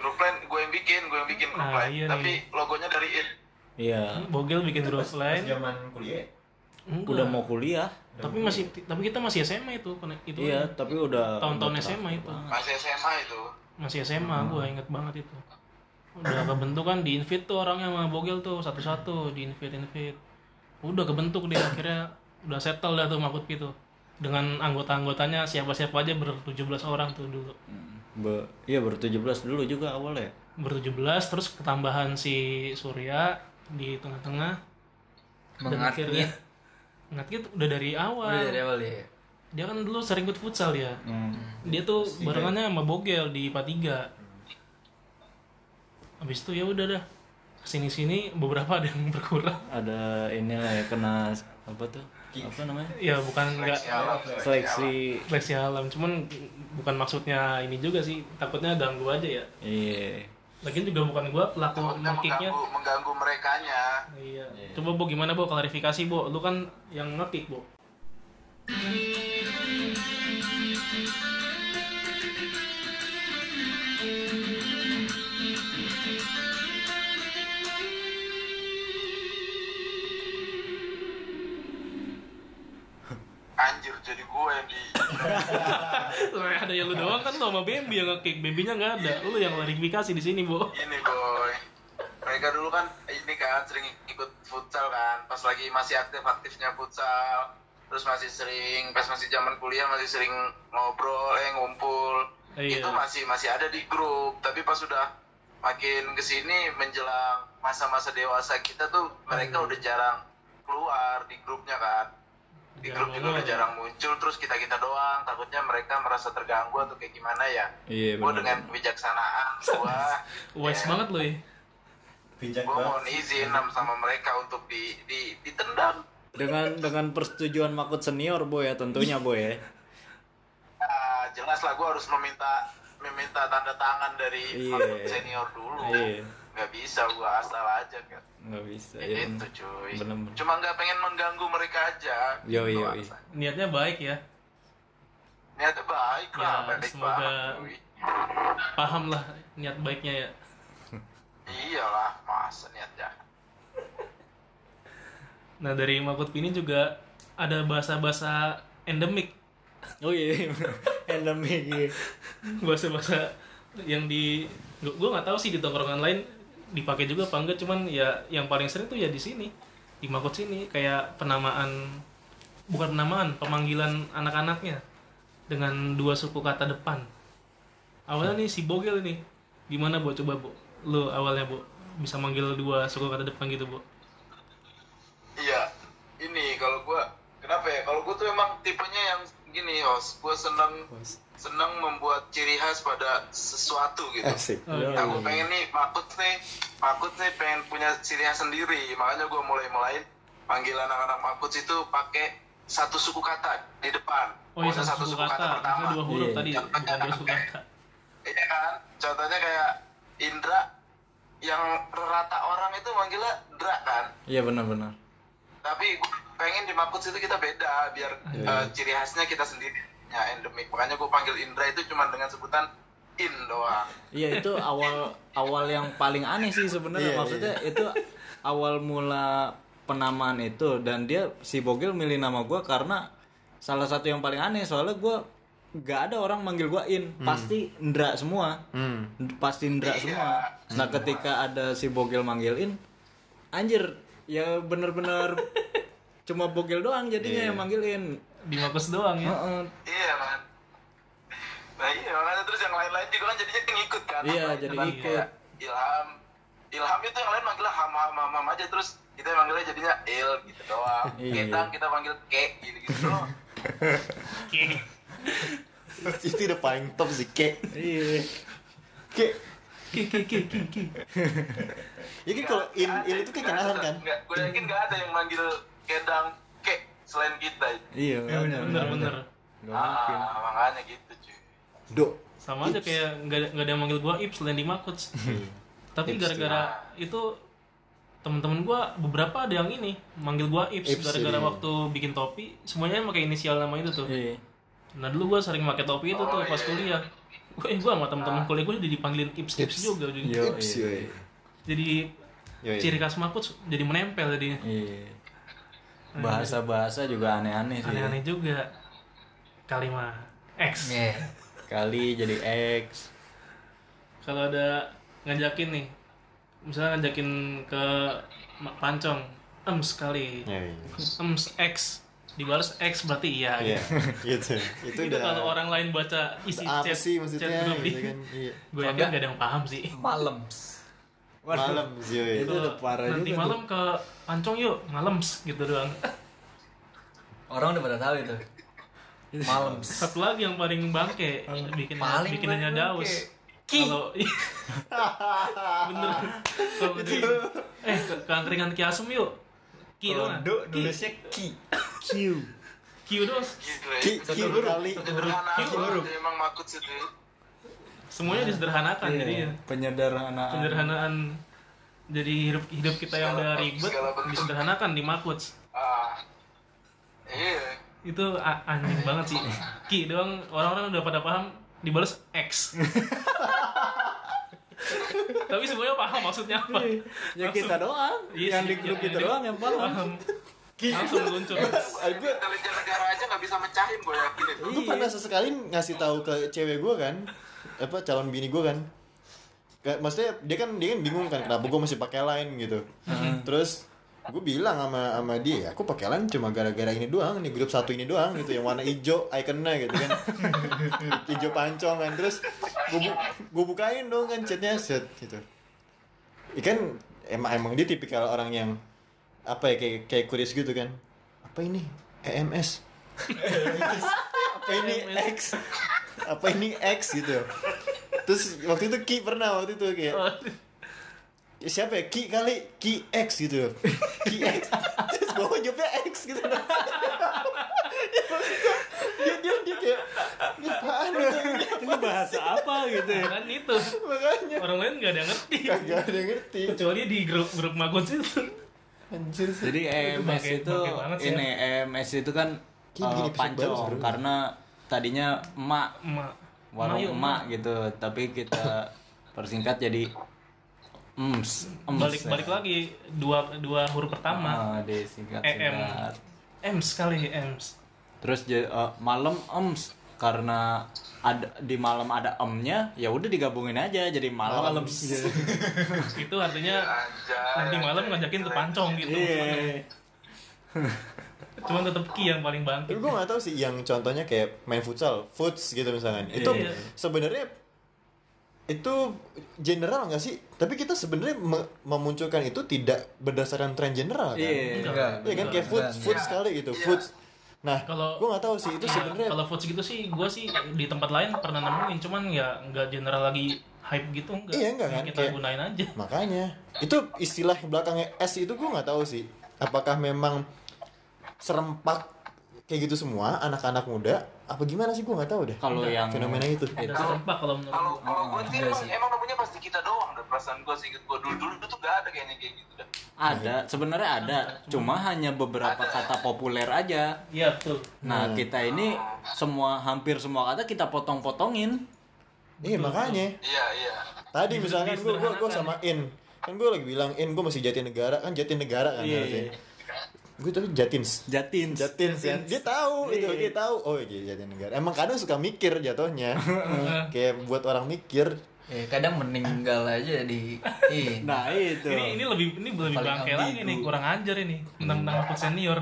Grup lain gue yang bikin, gue yang bikin grup Nah, lain. iya Tapi nih. logonya dari it. Iya. Bogel bikin grup lain. zaman kuliah Enggak. Udah mau kuliah. Tapi masih tapi kita masih SMA itu itu Iya, aja. tapi udah tahun-tahun SMA itu. Masih SMA itu. Masih SMA gue inget banget itu. Udah kebentuk kan di invite tuh orangnya sama Bogel tuh satu-satu di invite invite. Udah kebentuk dia akhirnya udah settle dah tuh Makut itu. Dengan anggota-anggotanya siapa-siapa aja ber-17 orang tuh dulu. Be iya ber 17 dulu juga awalnya. Ber-17 terus ketambahan si Surya di tengah-tengah dan akhirnya Ngatgit udah dari awal. Udah dari awal ya. Dia kan dulu sering ikut futsal ya. Hmm. Dia tuh barengannya sama Bogel di 3. Habis itu ya udah dah. Ke sini-sini beberapa ada yang berkurang. Ada inilah ya kena apa tuh? Apa namanya? Ya bukan enggak Seleksi alam. Seleksi. seleksi alam, cuman bukan maksudnya ini juga sih. Takutnya ganggu aja ya. Iya. Lagian juga bukan gue pelaku Maksudnya mengganggu, mengganggu, mereka nya Iya. Yeah. Coba Bo gimana Bo klarifikasi Bo Lu kan yang ngekick Bo Anjir jadi gue yang di ada yang lu doang kan sama Bambi yang nge-kick. Bambinya nggak ada. Lu yang klarifikasi di sini, Bo. ini boy mereka dulu kan ini kan sering ikut futsal kan pas lagi masih aktif aktifnya futsal terus masih sering pas masih zaman kuliah masih sering ngobrol eh ngumpul Iya. itu masih masih ada di grup tapi pas sudah makin ke sini menjelang masa-masa dewasa kita tuh mereka Iya. udah jarang keluar di grupnya kan di Jarang grup juga udah jarang muncul terus kita kita doang takutnya mereka merasa terganggu atau kayak gimana ya Iya gue dengan kebijaksanaan gue Wise banget lu ya. Bijak gue mohon izin sama sama mereka untuk di, di ditendang Dengan dengan persetujuan makut senior boy ya tentunya boy ya. Ah, jelas lah gue harus meminta meminta tanda tangan dari Iya. makhluk senior dulu Iya. nggak bisa gue asal aja kan Nggak bisa ya, ya. itu bener. cuy Bener-bener. cuma nggak pengen mengganggu mereka aja Yo, Gitu, yo, Aksa. Niatnya baik ya. niatnya baik lah Ya, baik semoga- banget. Paham lah niat baiknya ya. iyalah masa niat jahat Nah, dari Makut Pini juga ada bahasa-bahasa endemik. Oh iya, endemik. iya. Bahasa-bahasa yang di gua- gua nggak tahu sih di tongkrongan lain dipakai juga apa enggak, cuman ya yang paling sering tuh ya di sini. Di Makut sini kayak penamaan bukan penamaan, pemanggilan anak-anaknya dengan dua suku kata depan. Awalnya nih si Bogel ini. Gimana, Bu? Coba, Bu. Lu awalnya, Bu, bisa manggil dua suku kata depan gitu, Bu. iya ini kalau gue kenapa ya kalau gue tuh emang tipenya yang gini host gue seneng seneng membuat ciri khas pada sesuatu gitu Asik. Oh, Yo, aku pengen nih makut nih makut nih pengen punya ciri khas sendiri makanya gue mulai mulai panggil anak-anak makut itu pakai satu suku kata di depan Oh iya, satu suku kata. pertama Maksudnya dua huruf Iya. tadi, bukan dua suku kata. iya kan contohnya kayak Indra yang rata orang itu manggilnya Dra kan Iya benar-benar. tapi gue pengen di makut situ kita beda biar eh, ciri khasnya kita sendiri. Ya endemik. Makanya gue panggil Indra itu cuma dengan sebutan In doang. Iya itu awal awal yang paling aneh sih sebenarnya. Iya, maksudnya itu awal mula penamaan itu dan dia si Bogel milih nama gua karena salah satu yang paling aneh. Soalnya gua nggak ada orang manggil gua In. Pasti Indra semua. Hmm. pasti Indra Iya, semua. Nah ketika ada si Bogel manggil In anjir ya bener-bener cuma Bogel doang jadinya yang manggilin Di Makus doang ya. Heeh. Iya man. Nah iya makanya terus yang lain-lain juga kan jadinya ngikut kan. Iya, Apa jadi kan ikut. kayak Ilham. Ilham itu yang lain manggilnya ham ham ham, ham aja terus kita manggilnya jadinya il gitu doang. Iya. Ketang kita panggil ke gitu gitu doang. itu udah paling top sih kek iya kek Ki ki ki ki ki. ya kan kalau in in itu kayak kenalan kan Enggak, gue yakin nggak ada yang manggil kedang ke selain kita. iya benar Bener bener. Nggak mungkin Ah, makanya gitu cuy. do Sama aja kayak nggak ada nggak ada yang manggil gua Ips selain di Makuts. Tapi Ips gara-gara itu temen-temen gua beberapa ada yang ini manggil gua Ips, Ips, gara-gara iya. waktu bikin topi semuanya pakai inisial nama itu tuh. iya Nah dulu gua sering pakai topi itu tuh pas kuliah. Gua, eh, gua sama temen-temen kuliah gua jadi dipanggilin Ips Ips Ips. juga jadi. Yo, Ips, iya. Jadi Yoi. ciri khas Makuts jadi menempel jadinya. Iya. Bahasa-bahasa juga aneh-aneh sih. Aneh-aneh juga. Kalimat X. Iya. Kali jadi X. kalau ada ngajakin nih misalnya ngajakin ke pancong em sekali Yoi. ems X dibalas X berarti iya Iya, gitu. gitu. Itu itu kalau orang lain baca isi apa chat sih maksudnya? chat grup gitu kan? Iya. gue yakin gak ada yang paham sih Malam. Malam sih, yoi. Itu udah parah nanti juga malam ke pancong yuk ngalems gitu doang Orang udah pada tahu itu. Malam. satu lagi yang paling bangke bikin Paling bikinannya daus kalau bener kalau di eh ke, angkringan Ki Asum yuk Ki doang Do Ki nulisnya ki. Q. Ki dos ya. Ki ki kali. Huruf. aja emang makut situ. Semuanya disederhanakan Iya. jadinya Penyederhanaan. sederhanaan jadi hidup hidup kita yang udah ribet disederhanakan di Makuts Ah. Iya. itu a- anjing banget sih Ki doang orang-orang udah pada paham dibalas X tapi semuanya paham maksudnya apa Ya kita doang. Iya yang di grup yang- kita di- doang yang paham. paham langsung meluncur gue intelijen negara aja nggak bisa mecahin gue yakin itu gue pernah sesekali ngasih tahu ke cewek gue kan apa calon bini gue kan. Kayak, maksudnya dia kan dia kan bingung kan kenapa gue masih pakai line gitu. Terus gue bilang sama sama dia aku pakai line cuma gara-gara ini doang nih grup satu ini doang gitu yang warna hijau ikonnya gitu kan. Hijau pancong kan. Terus gue bu gue bukain dong kan chatnya set gitu. Ikan emang emang dia tipikal orang yang apa ya kayak kayak curious gitu kan. Apa ini? EMS apa ini? X apa ini X gitu. Terus waktu itu Ki pernah waktu itu kayak Oh, "Ya, siapa ya? Ki kali Ki X gitu. Ki X. Terus bawa jawabnya X gitu. Dia dia dia kayak ini apaan gitu?" ini bahasa apa gitu ya? Kan itu. Makanya. Orang lain nggak ada yang ngerti. Kagak ada yang ngerti. Kecuali di grup grup magot itu. Anjir sih. Jadi EMS itu bangke banget sih, ini EMS itu kan bikin eh, baru pancong karena tadinya emak emak. warung Mayu, emak gitu tapi kita persingkat jadi ems ems. Balik ya. balik lagi dua dua huruf pertama. Ah, disingkat EM. singkat. M sekali Ems. Terus eh, malam ems karena ada di malam ada emnya ya udah digabungin aja jadi malam, ems. itu artinya Anjay, nanti malam ngajakin ke pancong gitu. Iya cuman tetep Ki yang paling bangkit gue gak tahu sih yang contohnya kayak main futsal, foots gitu misalkan. Itu Iya. sebenarnya itu general nggak sih? Tapi kita sebenarnya me- memunculkan itu tidak berdasarkan tren general kan? iya Enggak. Iya kan kayak foots, Enggak. foots sekali gitu, foots. Nah, Kalau- gue nggak tahu sih itu Nah, sebenarnya kalau foods gitu sih gue sih di tempat lain pernah nemuin cuman ya nggak general lagi hype gitu enggak Iya, enggak kan? kita Kayak- gunain aja makanya itu istilah belakangnya S itu gue nggak tahu sih. Apakah memang serempak kayak gitu semua anak-anak muda? Apa gimana sih gue nggak tahu deh. kalau yang fenomena itu. ada serempak kalau menurut kalau gue kalau gue sih emang, sih. emang nemunya pasti kita doang deh perasaan gue sih gue dulu dulu tuh gak ada kayaknya kayak gitu dah ada sebenarnya ada cuma hanya beberapa kata populer aja iya betul nah kita ini semua hampir semua kata kita potong-potongin Iya makanya. iya iya Tadi misalkan gue gue sama In kan gue lagi bilang In gue masih Jatinegara kan Jatinegara kan Iya, harusnya. iya. Gue tapi Jatins. jatin Jatins kan. Dia tahu itu dia tahu. Oh iya Jatinegara. Emang kadang suka mikir jatuhnya. Kayak buat orang mikir. Ya, kadang meninggal aja di ini. nah itu ini ini lebih ini lebih Paling bangke lagi nih kurang ajar ini tentang tentang aku senior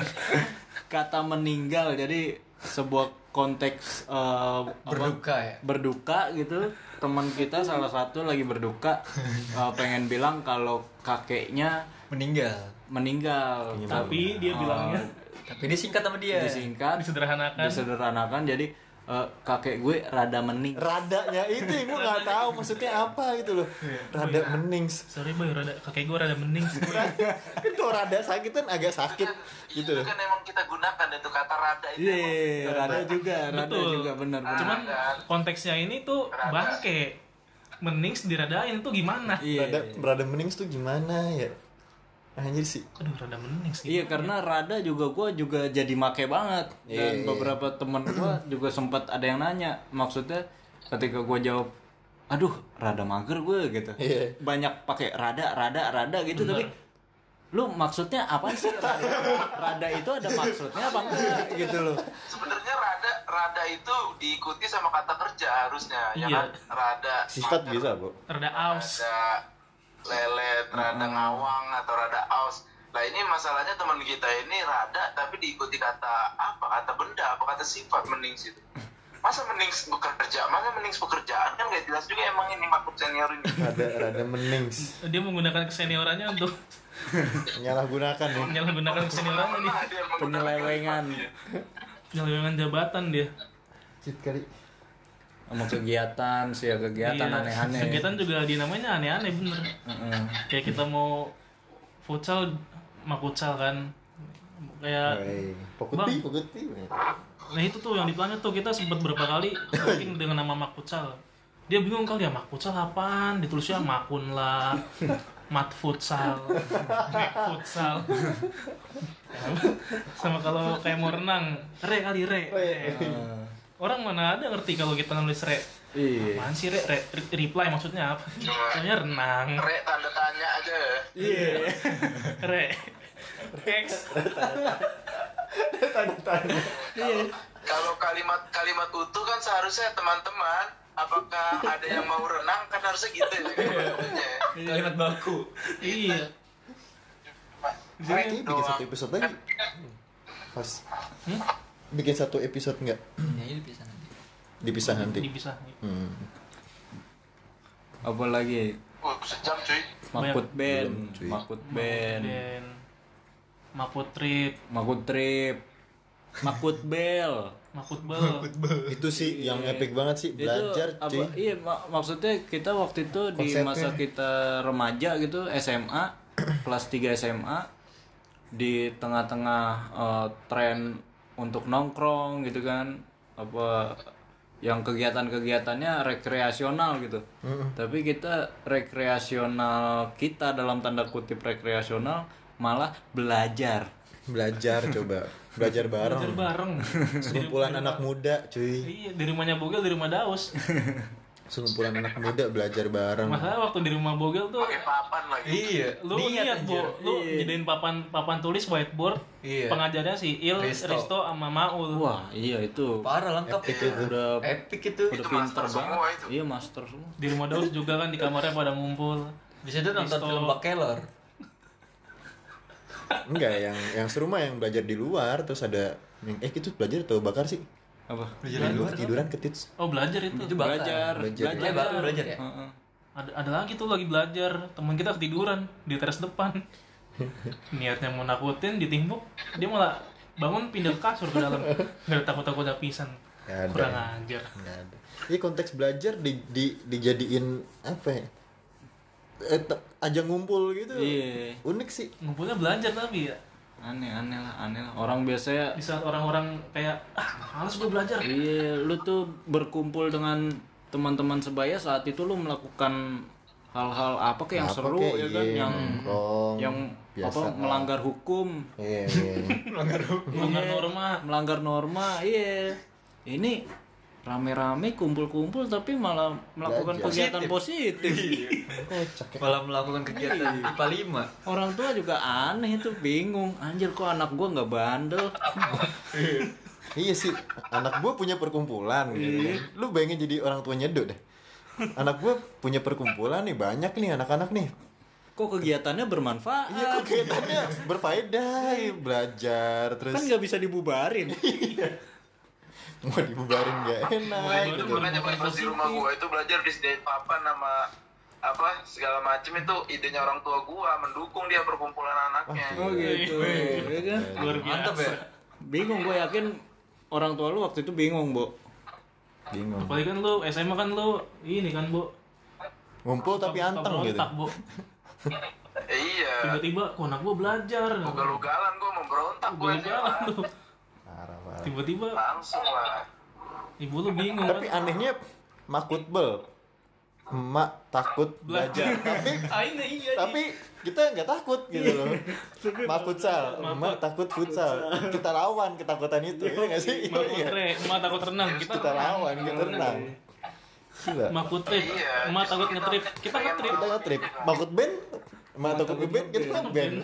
kata meninggal jadi sebuah konteks apa? Berduka ya? berduka gitu teman kita salah satu lagi berduka eh, pengen bilang kalau kakeknya meninggal. Meninggal. Tapi dia Eh, bilangnya. Tapi disingkat sama dia. disingkat. Disederhanakan. Disederhanakan. Jadi eh, kakek gue rada mening. Radanya itu gue nggak tahu maksudnya apa gitu loh. Rada mening. sorry boy rada kakek gue rada mending kan kalau rada sakit kan agak sakit gitu itu loh. kan emang kita gunakan itu kata rada itu. Iya emang. rada juga rada Betul. juga benar benar cuman konteksnya ini tuh Rada. bangke. Mending diradain tuh gimana? Iya. Rada rada mening tuh gimana ya? Anjir sih. aduh rada mending sih. Iya karena rada juga gue juga jadi make banget. Dan Iya, iya. beberapa teman gue juga sempat ada yang nanya. Maksudnya ketika gue jawab aduh rada mager gue gitu. Iya. banyak pakai rada rada rada gitu tapi lu maksudnya apa sih? Rada, rada itu ada maksudnya apa enggak? Gitu loh. Sebenarnya rada rada itu diikuti sama kata kerja harusnya ya Iya. kan? Rada Sifat mager, bisa, Bu. rada aus. Rada lelet rada ngawang atau rada aus. Lah ini masalahnya teman kita ini rada tapi diikuti kata apa? Kata benda apa kata sifat mending situ. Masa mending bekerja? Masa mending pekerjaan? Kan gak jelas juga emang ini maksud senior ini. Rada rada mening. dia menggunakan keseniorannya untuk Menyalahgunakan ya. menyalahgunakan keseniorannya nih. Dia penyelewengan. penyelewengan jabatan dia. Cit kali. Sama kegiatan sih ya kegiatan Iya. aneh-aneh kegiatan juga dinamanya aneh-aneh bener Heeh. kayak kita mau futsal makutsal kan kayak Woi, Bang. Pokuti, pokuti. Nah itu tuh yang di planet tuh kita sempat berapa kali talking dengan nama Makutsal. Dia bingung kali ya Makutsal apaan? Ditulisnya Makun lah, Mat Futsal, Mek Futsal. Sama kalau kayak mau renang, Re kali Re. Orang mana ada ngerti kalau kita nulis Re? iya Apaan sih Re? Re? Re- Reply maksudnya apa? Maksudnya renang. re tanda tanya aja iya Re. X. Kalau kalimat kalimat utuh kan seharusnya teman-teman apakah ada yang mau renang kan harusnya gitu ya kalimatnya. Kalimat baku. Iya. Kayaknya bikin satu episode lagi. Pas. Bikin satu episode nggak? Ya ini bisa nanti. Dipisah nanti. Dipisah. Hmm. apa lagi Oh, sejam cuy. makut band Belum, cuy. makut band Dan Maput Trip, makut trip makut bel Makut Bel. Itu sih yang epic banget sih belajar itu apa cuy. iya mak- maksudnya kita waktu itu di Konsepnya. masa kita remaja gitu SMA kelas 3 SMA di tengah-tengah eh, tren untuk nongkrong gitu kan apa yang kegiatan-kegiatannya rekreasional gitu tapi kita rekreasional kita dalam tanda kutip rekreasional malah belajar Belajar coba. Belajar bareng. Belajar bareng. Sekumpulan anak muda cuy. Iya, di rumahnya Bogel, di rumah Daus. Sekumpulan anak muda belajar bareng. Masalah waktu di rumah Bogel tuh Pakai papan lagi. Iya. lu lihat bu lu jadiin papan papan tulis whiteboard Iya. pengajarnya si Il Risto. Risto, sama Maul wah iya itu Parah lengkap itu. udah Epic itu. udah Itu pinter master banget semua itu. iya master semua di rumah Daus juga kan di kamarnya pada ngumpul Di situ nonton film Keller. Enggak, yang yang seru mah yang belajar di luar terus ada yang eh itu belajar atau bakar sih? Apa Di luar tiduran ketits. oh belajar itu Itu bakar. belajar Belajar. Iya, baru belajar ya. Heeh. ada ada lagi tuh lagi belajar teman kita ketiduran di teras depan niatnya mau nakutin ditimbuk dia malah bangun pindah ke kasur ke dalam nggak takut takut pisan ada. kurang ajar Enggak ada. Ini konteks belajar di, di dijadiin apa ya? Eh, ajang ngumpul gitu. Iya. Unik sih. ngumpulnya belajar tapi ya aneh aneh lah aneh lah. Orang biasanya di saat orang-orang kayak ah males gue belajar. Iya lu tuh berkumpul dengan teman-teman sebaya saat itu lu melakukan hal-hal apa kayak yang Apa seru kek, ya kan? Iya, yang nongkrong, yang biasa. apa melanggar hukum. Iya, iya. melanggar norma. Melanggar norma iya. Ini rame-rame kumpul-kumpul tapi malah melakukan Belajar. kegiatan positif Kocak ya. Malah melakukan kegiatan IPA 5. orang tua juga aneh itu bingung anjir kok anak gua nggak bandel Iya sih, anak gua punya perkumpulan gitu kan. Lu bayangin jadi orang tua nyedok deh. Anak gua punya perkumpulan nih, banyak nih anak-anak nih. kok kegiatannya bermanfaat Iya kok kegiatannya berfaedah, belajar terus kan nggak bisa dibubarin mau dibubarin gak enak gitu. Makanya pas di rumah gua itu belajar disediain papan sama apa segala macem itu idenya orang tua gua mendukung dia perkumpulan anaknya. oh gitu. Ya kan? Luar biasa. Mantap ya. bingung gue yakin orang tua lu waktu itu bingung bu Bingung. apalagi kan lu SMA kan lu ini kan bu Ngumpul tapi anteng gitu. Bu Eh, iya. tiba-tiba kok anak gua belajar. Ugal-ugalan gua memberontak gua Ugal-ugalan SMA. tuh Parah, parah. Tiba-tiba Langsung lah. ibu lu bingung Tapi kan anehnya makutbel. Emak takut belajar. tapi ah ini iya tapi kita nggak takut gitu loh. Mak futsal, emak takut futsal. Kita lawan ketakutan itu, ya nggak sih? Mak Iya. emak takut renang, kita Kita lawan, kita renang. Gila. Mak putrip, Iya, emak takut ngetrip, kita ngetrip. Kita nge-trip. Makut band, emak takut nge-band, kita nge-band.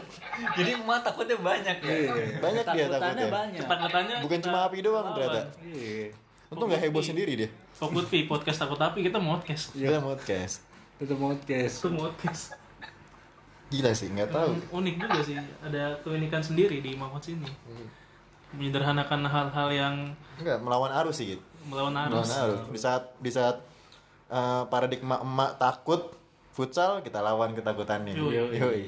Jadi emak takutnya banyak ya. Banyak dia takutnya. banyak Kata-katanya Bukan kita cuma api doang ternyata. iya Untung nggak heboh sendiri dia. Fokus Pi, podcast takut api kita podcast. Kita podcast. tetap podcast Itu podcast. Gila sih, nggak tahu. Unik juga sih, ada keunikan sendiri di Mamot sini. Menyederhanakan hal-hal yang Enggak, melawan arus sih gitu. melawan Melawan arus. arus. Di saat di saat eh, paradigma emak takut futsal, kita lawan ketakutannya. Yoi. Yoi.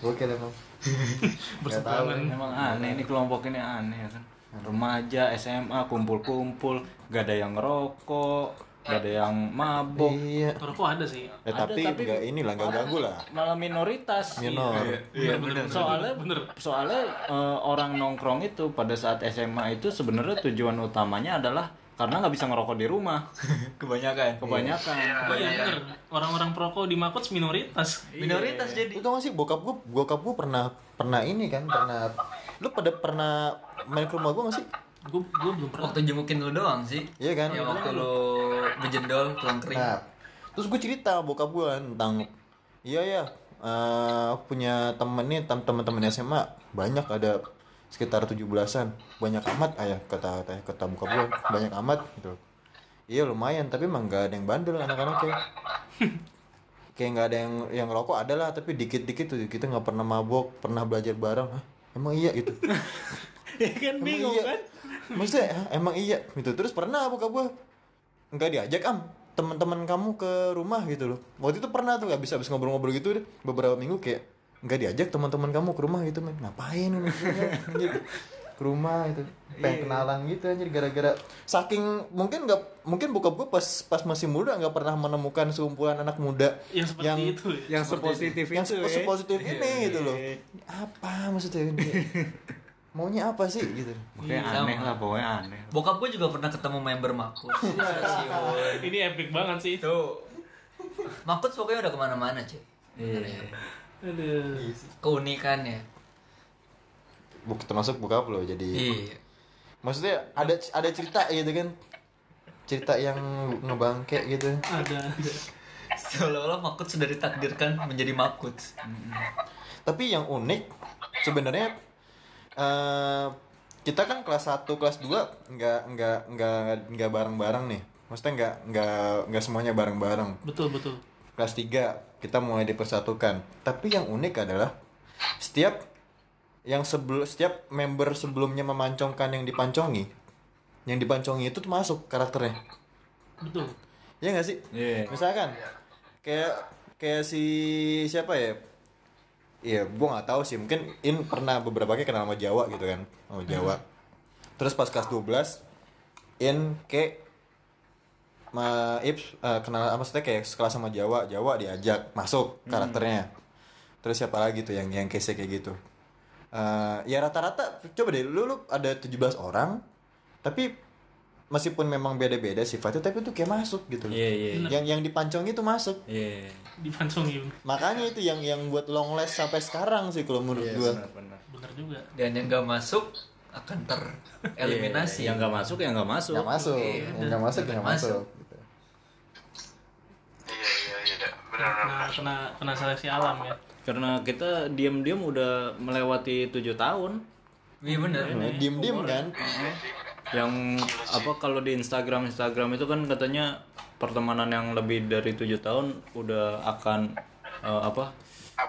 Oke emang. Berseberangan. emang aneh ini kelompok ini aneh ya kan remaja SMA kumpul-kumpul gak ada yang ngerokok gak ada yang mabok Iya. Rokok ada sih. Eh, Ada, tapi tapi- nggak inilah nggak ganggu lah. malah minoritas Minor. Iya, bener, soalnya bener. soalnya eh, orang nongkrong itu pada saat SMA itu sebenarnya tujuan utamanya adalah karena nggak bisa ngerokok di rumah Kebanyakan. kebanyakan Iya bener. Orang-orang perokok di Makot minoritas. Minoritas jadi. Lu tau gak sih bokap gua, bokap gua pernah pernah ini kan, pernah lu pada pernah main ke rumah gua gak sih? Gue gue belum pernah. Waktu jengukin lu doang sih. Iya kan? Yang waktu lu bejendol tulang kering. Nah, terus gue cerita bokap gue tentang iya ya eh, punya temen nih tem- teman-teman SMA banyak ada sekitar 17-an banyak amat ayah kata kata kata buka gue banyak amat gitu. Iya lumayan tapi emang gak ada yang bandel anak-anaknya kayak. Nggak ada yang yang rokok ada lah tapi dikit-dikit tuh kita nggak pernah mabok pernah belajar bareng. Hah? emang iya gitu. Ya kan emang bingung iya. kan? Maksudnya "Hah, emang iya? Gitu. Terus pernah buka gua. Nggak diajak am teman-teman kamu ke rumah gitu loh. Waktu itu pernah tuh habis habis ngobrol-ngobrol gitu deh beberapa minggu kayak nggak diajak teman-teman kamu ke rumah gitu men ngapain anjir? ke rumah gitu pengen kenalan gitu anjir gara-gara saking mungkin nggak mungkin bokap gue pas pas masih muda nggak pernah menemukan sekumpulan anak muda yang seperti itu ya. yang sepositif yang itu ya. sepositif ini gitu loh apa maksudnya ini maunya apa sih gitu Pokoknya Iya, aneh sama. lah pokoknya aneh Bokap gue juga pernah ketemu member. Stasiun. ini epic banget sih Tuh. Makut pokoknya udah ke mana-mana cuy. Iya. Aduh. Keunikannya. Buk, termasuk buka lo jadi Iya. maksudnya ada ada cerita gitu kan? Cerita yang ngebangke gitu. Ada ada. Seolah-olah Makut sudah ditakdirkan menjadi Makut. tapi yang unik sebenarnya eh kita kan kelas 1 kelas 2 nggak nggak nggak nggak bareng-bareng nih. Maksudnya nggak nggak nggak semuanya bareng-bareng. Betul betul. Kelas 3 kita mulai dipersatukan. Tapi yang unik adalah setiap yang sebelum setiap member sebelumnya memancongkan yang dipancongi yang dipancongi itu masuk karakternya. Betul. Ya nggak sih? Iya. misalkan kayak kayak si siapa ya? Iya, gua nggak tahu sih. Mungkin In pernah beberapa kali kenal sama Jawa gitu kan, sama Jawa. Terus pas kelas 12, In kayak ma Ips eh, kenal apa maksudnya kayak sekelas sama Jawa, Jawa diajak masuk karakternya. Terus siapa lagi tuh yang yang case kayak gitu. Eh, ya rata-rata coba deh lu, lu ada 17 orang tapi meskipun memang beda-beda sifatnya tapi itu kayak masuk gitu loh. Iya, iya. Yang yang dipancong itu masuk. Iya. dipancongin Makanya itu yang yang buat long last sampai sekarang sih kalau menurut Iya, gua. benar-benar. bener juga Dan yang gak masuk akan tereliminasi. Iya, Yang nggak masuk ya nggak masuk. Yang masuk, Iya, yang nggak masuk, yang masuk. masuk. Gitu. Iya iya iya nah kena kena seleksi alam ya. Karena kita diam-diam udah melewati tujuh tahun. Iya bener. Nah, Diem-diem kan. yang apa kalau di Instagram Instagram itu kan katanya pertemanan yang lebih dari tujuh tahun udah akan eh, apa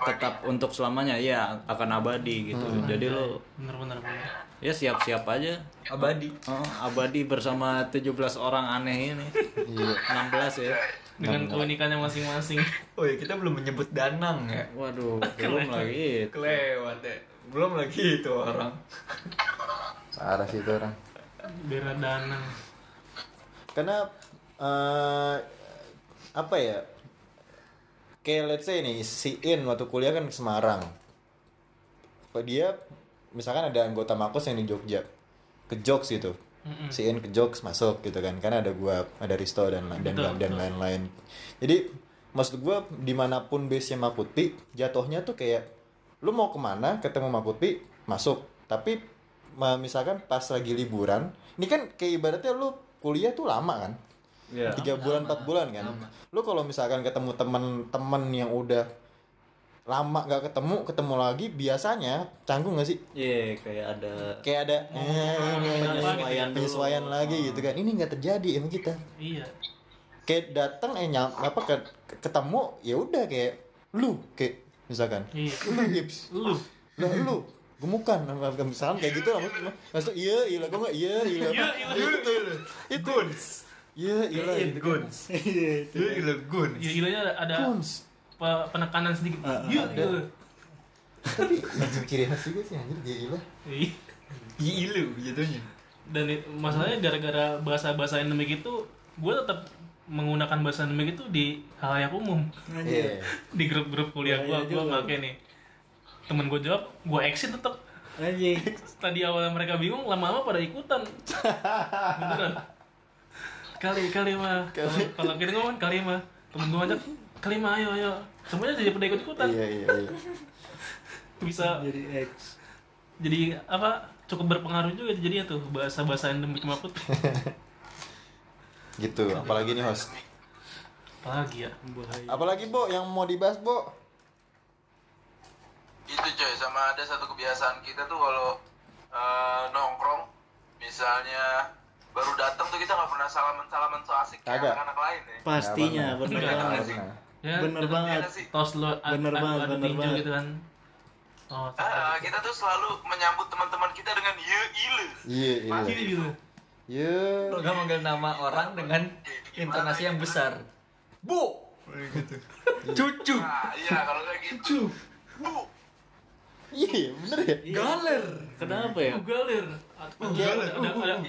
tetap untuk selamanya. Ya akan abadi gitu. Jadi lo bener bener bener. ya siap-siap aja. Abadi. Oh, abadi bersama 17 orang aneh ini. Iya. 16 ya dengan keunikannya masing-masing Oh ya kita belum menyebut Danang ya. waduh belum lagi Kelewat ya. Belum lagi itu orang. Parah sih itu orang. bera danang Karena eh apa ya? Kayak let's say nih si In waktu kuliah kan ke Semarang. Dia misalkan ada anggota Makos yang di Jogja ke Jokes gitu. Si In ke Jokes masuk gitu kan. Karena ada gua, ada Risto dan dan Betul, dan lain-lain. Jadi maksud gua di mana pun base-nya Makuti jatuhnya tuh kayak lu mau ke mana ketemu Makuti masuk. Tapi misalkan pas lagi liburan ini kan kayak ibaratnya lu kuliah tuh lama kan? Ya tiga bulan empat bulan kan? lu kalau misalkan ketemu temen-temen yang udah lama gak ketemu ketemu lagi biasanya canggung gak sih? Iya kayak ada kayak ada eh, penyesuaian dulu. penyesuaian lagi gitu. kan. Ini nggak terjadi emang kita. Iya. Kayak datang eh nyam apa ke- ke- ketemu ya udah kayak lu kayak misalkan. Iya. Lu hips. Lu. Lah lu gemukan. Misalkan kayak gitu lah maksud iya iya lah kok nggak iya iya Iya, iya. itu. Itu iya iya lah gitu kan. Lu ilegun. iya gilanya ada, ada Guns. Pe- penekanan sedikit. Iya iya. Tapi itu ciri khas juga sih anjir dia gila Iya. Ilu jatuhnya. dan it- masalahnya gara-gara bahasa-bahasa endemik itu gue tetap menggunakan bahasa endemik itu di hal yang umum iya. Di grup-grup kuliah gue gue pakai nih. Temen gue jawab gue exit tetap anjing. Tadi awalnya mereka bingung lama-lama pada ikutan. Beneran. Kali kali mah. Kalau kalau kita ngomong kali mah. Temen gue ajak kali mah ayo ayo. Semuanya jadi pada ikut ikutan iya iya iya. Bisa. Jadi X. Jadi apa cukup berpengaruh juga jadinya tuh bahasa bahasa endemik maput gitu apalagi nih host? Apalagi ya? Apalagi bo yang mau dibahas bo? Itu coy. Sama ada satu kebiasaan kita tuh kalau eh, nongkrong misalnya baru datang tuh kita nggak pernah salaman salaman so asik kayak anak-anak lain ya. Pastinya Nggak ya bener banget Iya sih. tos ad- Bener banget, bener banget. gitu kan oh Ah, kita tuh selalu menyambut teman-teman kita dengan ye ile Iya, iya. pasti gitu Iya. Lo gak manggil nama orang dengan intonasi yang besar. Bu. Gitu. Cucu. nah iya kalau kayak gitu bu Iya, bener ya. Galer. kenapa ya galer uh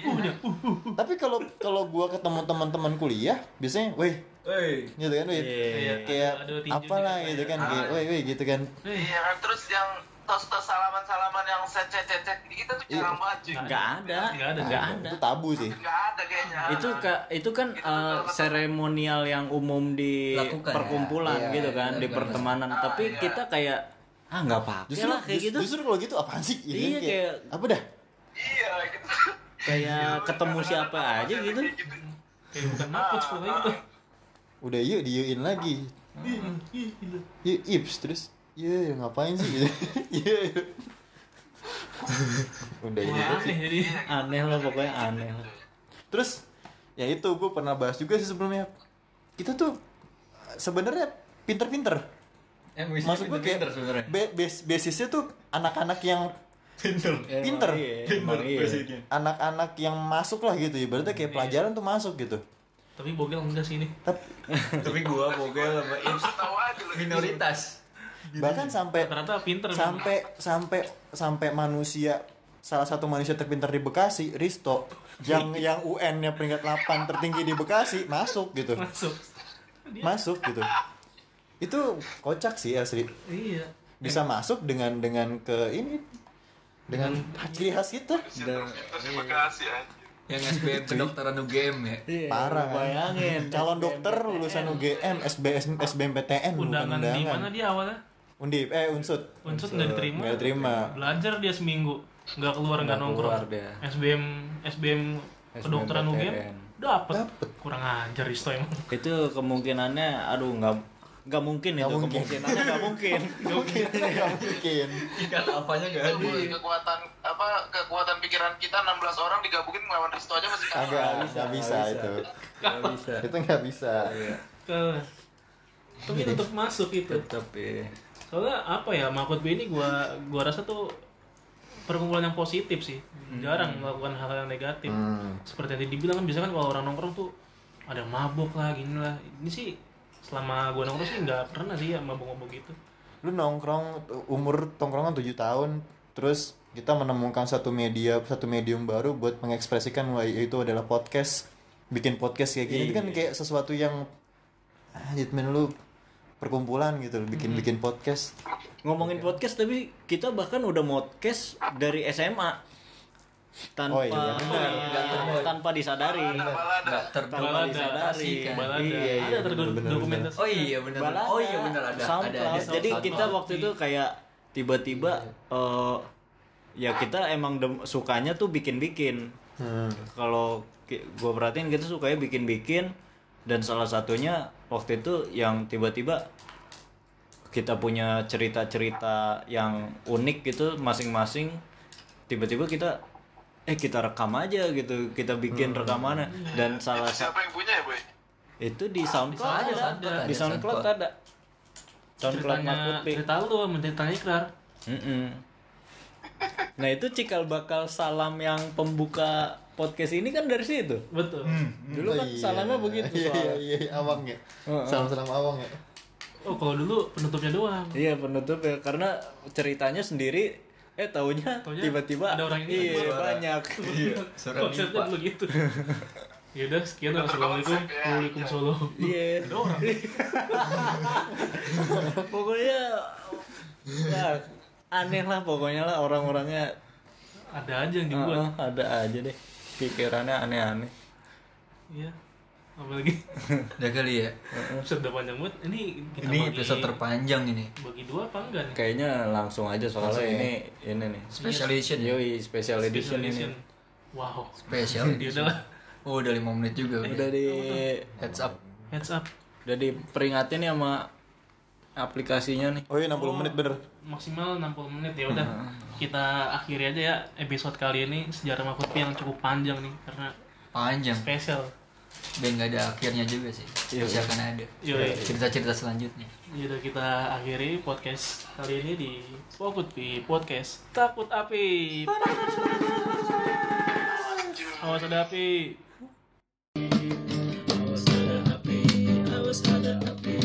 Tapi kalau kalau gua ketemu teman-teman kuliah, biasanya, weh, Woi. gitu kan, weh. Iya. Kayak Ada- ada tinju apalah gitu gitu kan, kayak. kayak, weh, weh, gitu kan. iya kan terus yang tos-tos salaman-salaman yang secet-cecet kita tuh Iya. jarang banget cuy nggak ada Nggak ada, nggak Nah, ada Itu tabu sih. nggak ada kayaknya itu kak itu kan eh, seremonial yang umum di Lakukan, perkumpulan ya. gitu Iya, kan iya, di benar. pertemanan tapi iya. kita kayak ah nggak pakai Justru, lah kayak just- gitu justru kalau gitu apaan sih? Gitu Iya, kan, kayak- apa dah? iya gitu kayak ketemu siapa aja gitu kayak bukan makut pokoknya gitu Udah yuk diyuin lagi. Yuk ips terus. Iya, ngapain sih gitu. Iya. iya. Udah Wah, gitu sih. aneh jadi aneh lah pokoknya aneh lah Terus ya itu gue pernah bahas juga sih sebelumnya. Kita tuh sebenarnya pinter-pinter. Maksud gue kayak sebenarnya. be- bas- basisnya tuh anak-anak yang Pinter. Pinter. Iya, iya. anak-anak yang masuk lah gitu ibaratnya kayak pelajaran tuh masuk gitu. Tapi bogel enggak sih ini Tapi Tapi gua bogel sama Ips minoritas. bahkan sampai ternyata pinter memang. sampai sampai sampai manusia salah satu manusia terpintar di Bekasi, Risto, yang yang UN-nya peringkat 8 tertinggi di Bekasi masuk gitu. masuk Masuk gitu. Itu kocak sih asli. iya Bisa masuk dengan dengan ke ini dengan ciri khas kita. terus di Bekasi aja Yang SBM kedokteran UGM ya. Iya, Parah kan? bayangin Calon dokter lulusan UGM, SBS, SBMPTN bukan undangan di mana undangan. dia awalnya Undip, eh unsut. unsur nggak diterima Nggak diterima. belajar dia seminggu nggak keluar nggak nongkrong keluar dia. SBM SBM kedokteran UGM dapat Dapet. kurang ajar Risto emang itu kemungkinannya aduh nggak nggak mungkin Nggak itu mungkin. kemungkinannya nggak mungkin. Mungkin. Nggak mungkin. Tingkat apanya gak itu boy, kekuatan apa kekuatan pikiran kita 16 orang digabungin melawan Risto aja masih kalah. Nggak bisa nggak itu. nggak bisa. Itu nggak bisa. tapi tetap masuk itu. tetap ya soalnya apa ya Mahfud B ini gua gua rasa tuh perkumpulan yang positif sih. Jarang melakukan hal yang negatif. Hmm. seperti yang tadi dibilang kan biasanya kan kalau orang nongkrong tuh ada yang mabuk lah gini lah. Ini sih selama gua nongkrong sih nggak pernah sih ya mabuk-mabuk gitu. Lu nongkrong umur tongkrongan 7 tahun terus kita menemukan satu media satu medium baru buat mengekspresikan wah itu adalah podcast bikin podcast kayak gini. Itu kan kayak sesuatu yang ah men lu perkumpulan gitu loh, bikin bikin podcast. Ngomongin podcast tapi kita bahkan udah podcast dari SMA tanpa Oh iya, benar. tanpa disadari. Balada Nggak terdokumentasi balada Iya, iya, ada terdokumentasi. Oh iya benar. Balada, Oh iya benar. Ada. Ada, ada Jadi kita waktu itu kayak tiba-tiba eh, ya kita emang dem- sukanya tuh bikin-bikin. Hmm. Kalau gua perhatiin kita sukanya bikin-bikin dan salah satunya waktu itu yang tiba-tiba kita punya cerita-cerita yang unik gitu masing-masing tiba-tiba kita eh kita rekam aja gitu kita bikin rekamannya dan salah itu satu siapa yang punya ya boy itu di SoundCloud Ada, ada, SoundCloud di ada, SoundCloud SoundCloud. ada SoundCloud ceritanya Makutpi cerita lu tuh menceritanya ikrar Mm-mm. nah itu cikal bakal salam yang pembuka podcast ini kan dari situ betul dulu kan Oh iya. salamnya begitu Iya iya soalnya. iya awang ya. Heeh. Salam-salam awang ya. oh kalau dulu penutupnya doang iya penutup ya karena ceritanya sendiri eh taunya Taunya tiba-tiba ada orang ini iya suara. banyak. Iya, suara konsepnya dulu gitu Yaudah sekian assalamualaikum. waalaikum solo iya. Ada orang. Pokoknya ya, aneh lah pokoknya lah orang-orangnya. Ada aja yang dibuat. Heeh, ada aja deh. Pikirannya aneh-aneh. Iya apalagi Udah kali ya. sudah panjang banget ini kita Ini bagi, episode terpanjang ini. bagi dua apa enggak nih kayaknya langsung aja soalnya Langsung ya. ini ini nih Special edition ya. Yoi, special edition, Special ini wow Special ya edition. udahlah Oh udah 5 menit juga udah. udah di Heads up. heads up udah diperingatin ya sama aplikasinya nih. Oh iya 60 menit bener. maksimal 60 menit ya udah kita akhiri aja ya episode kali ini sejarah Makupi yang cukup panjang nih karena panjang spesial dan nggak ada akhirnya juga sih. Pasti akan ada Yoi. cerita-cerita selanjutnya. Ya udah kita akhiri podcast kali ini di Makupi Podcast. Takut Api. Awas ada api. Awas ada api,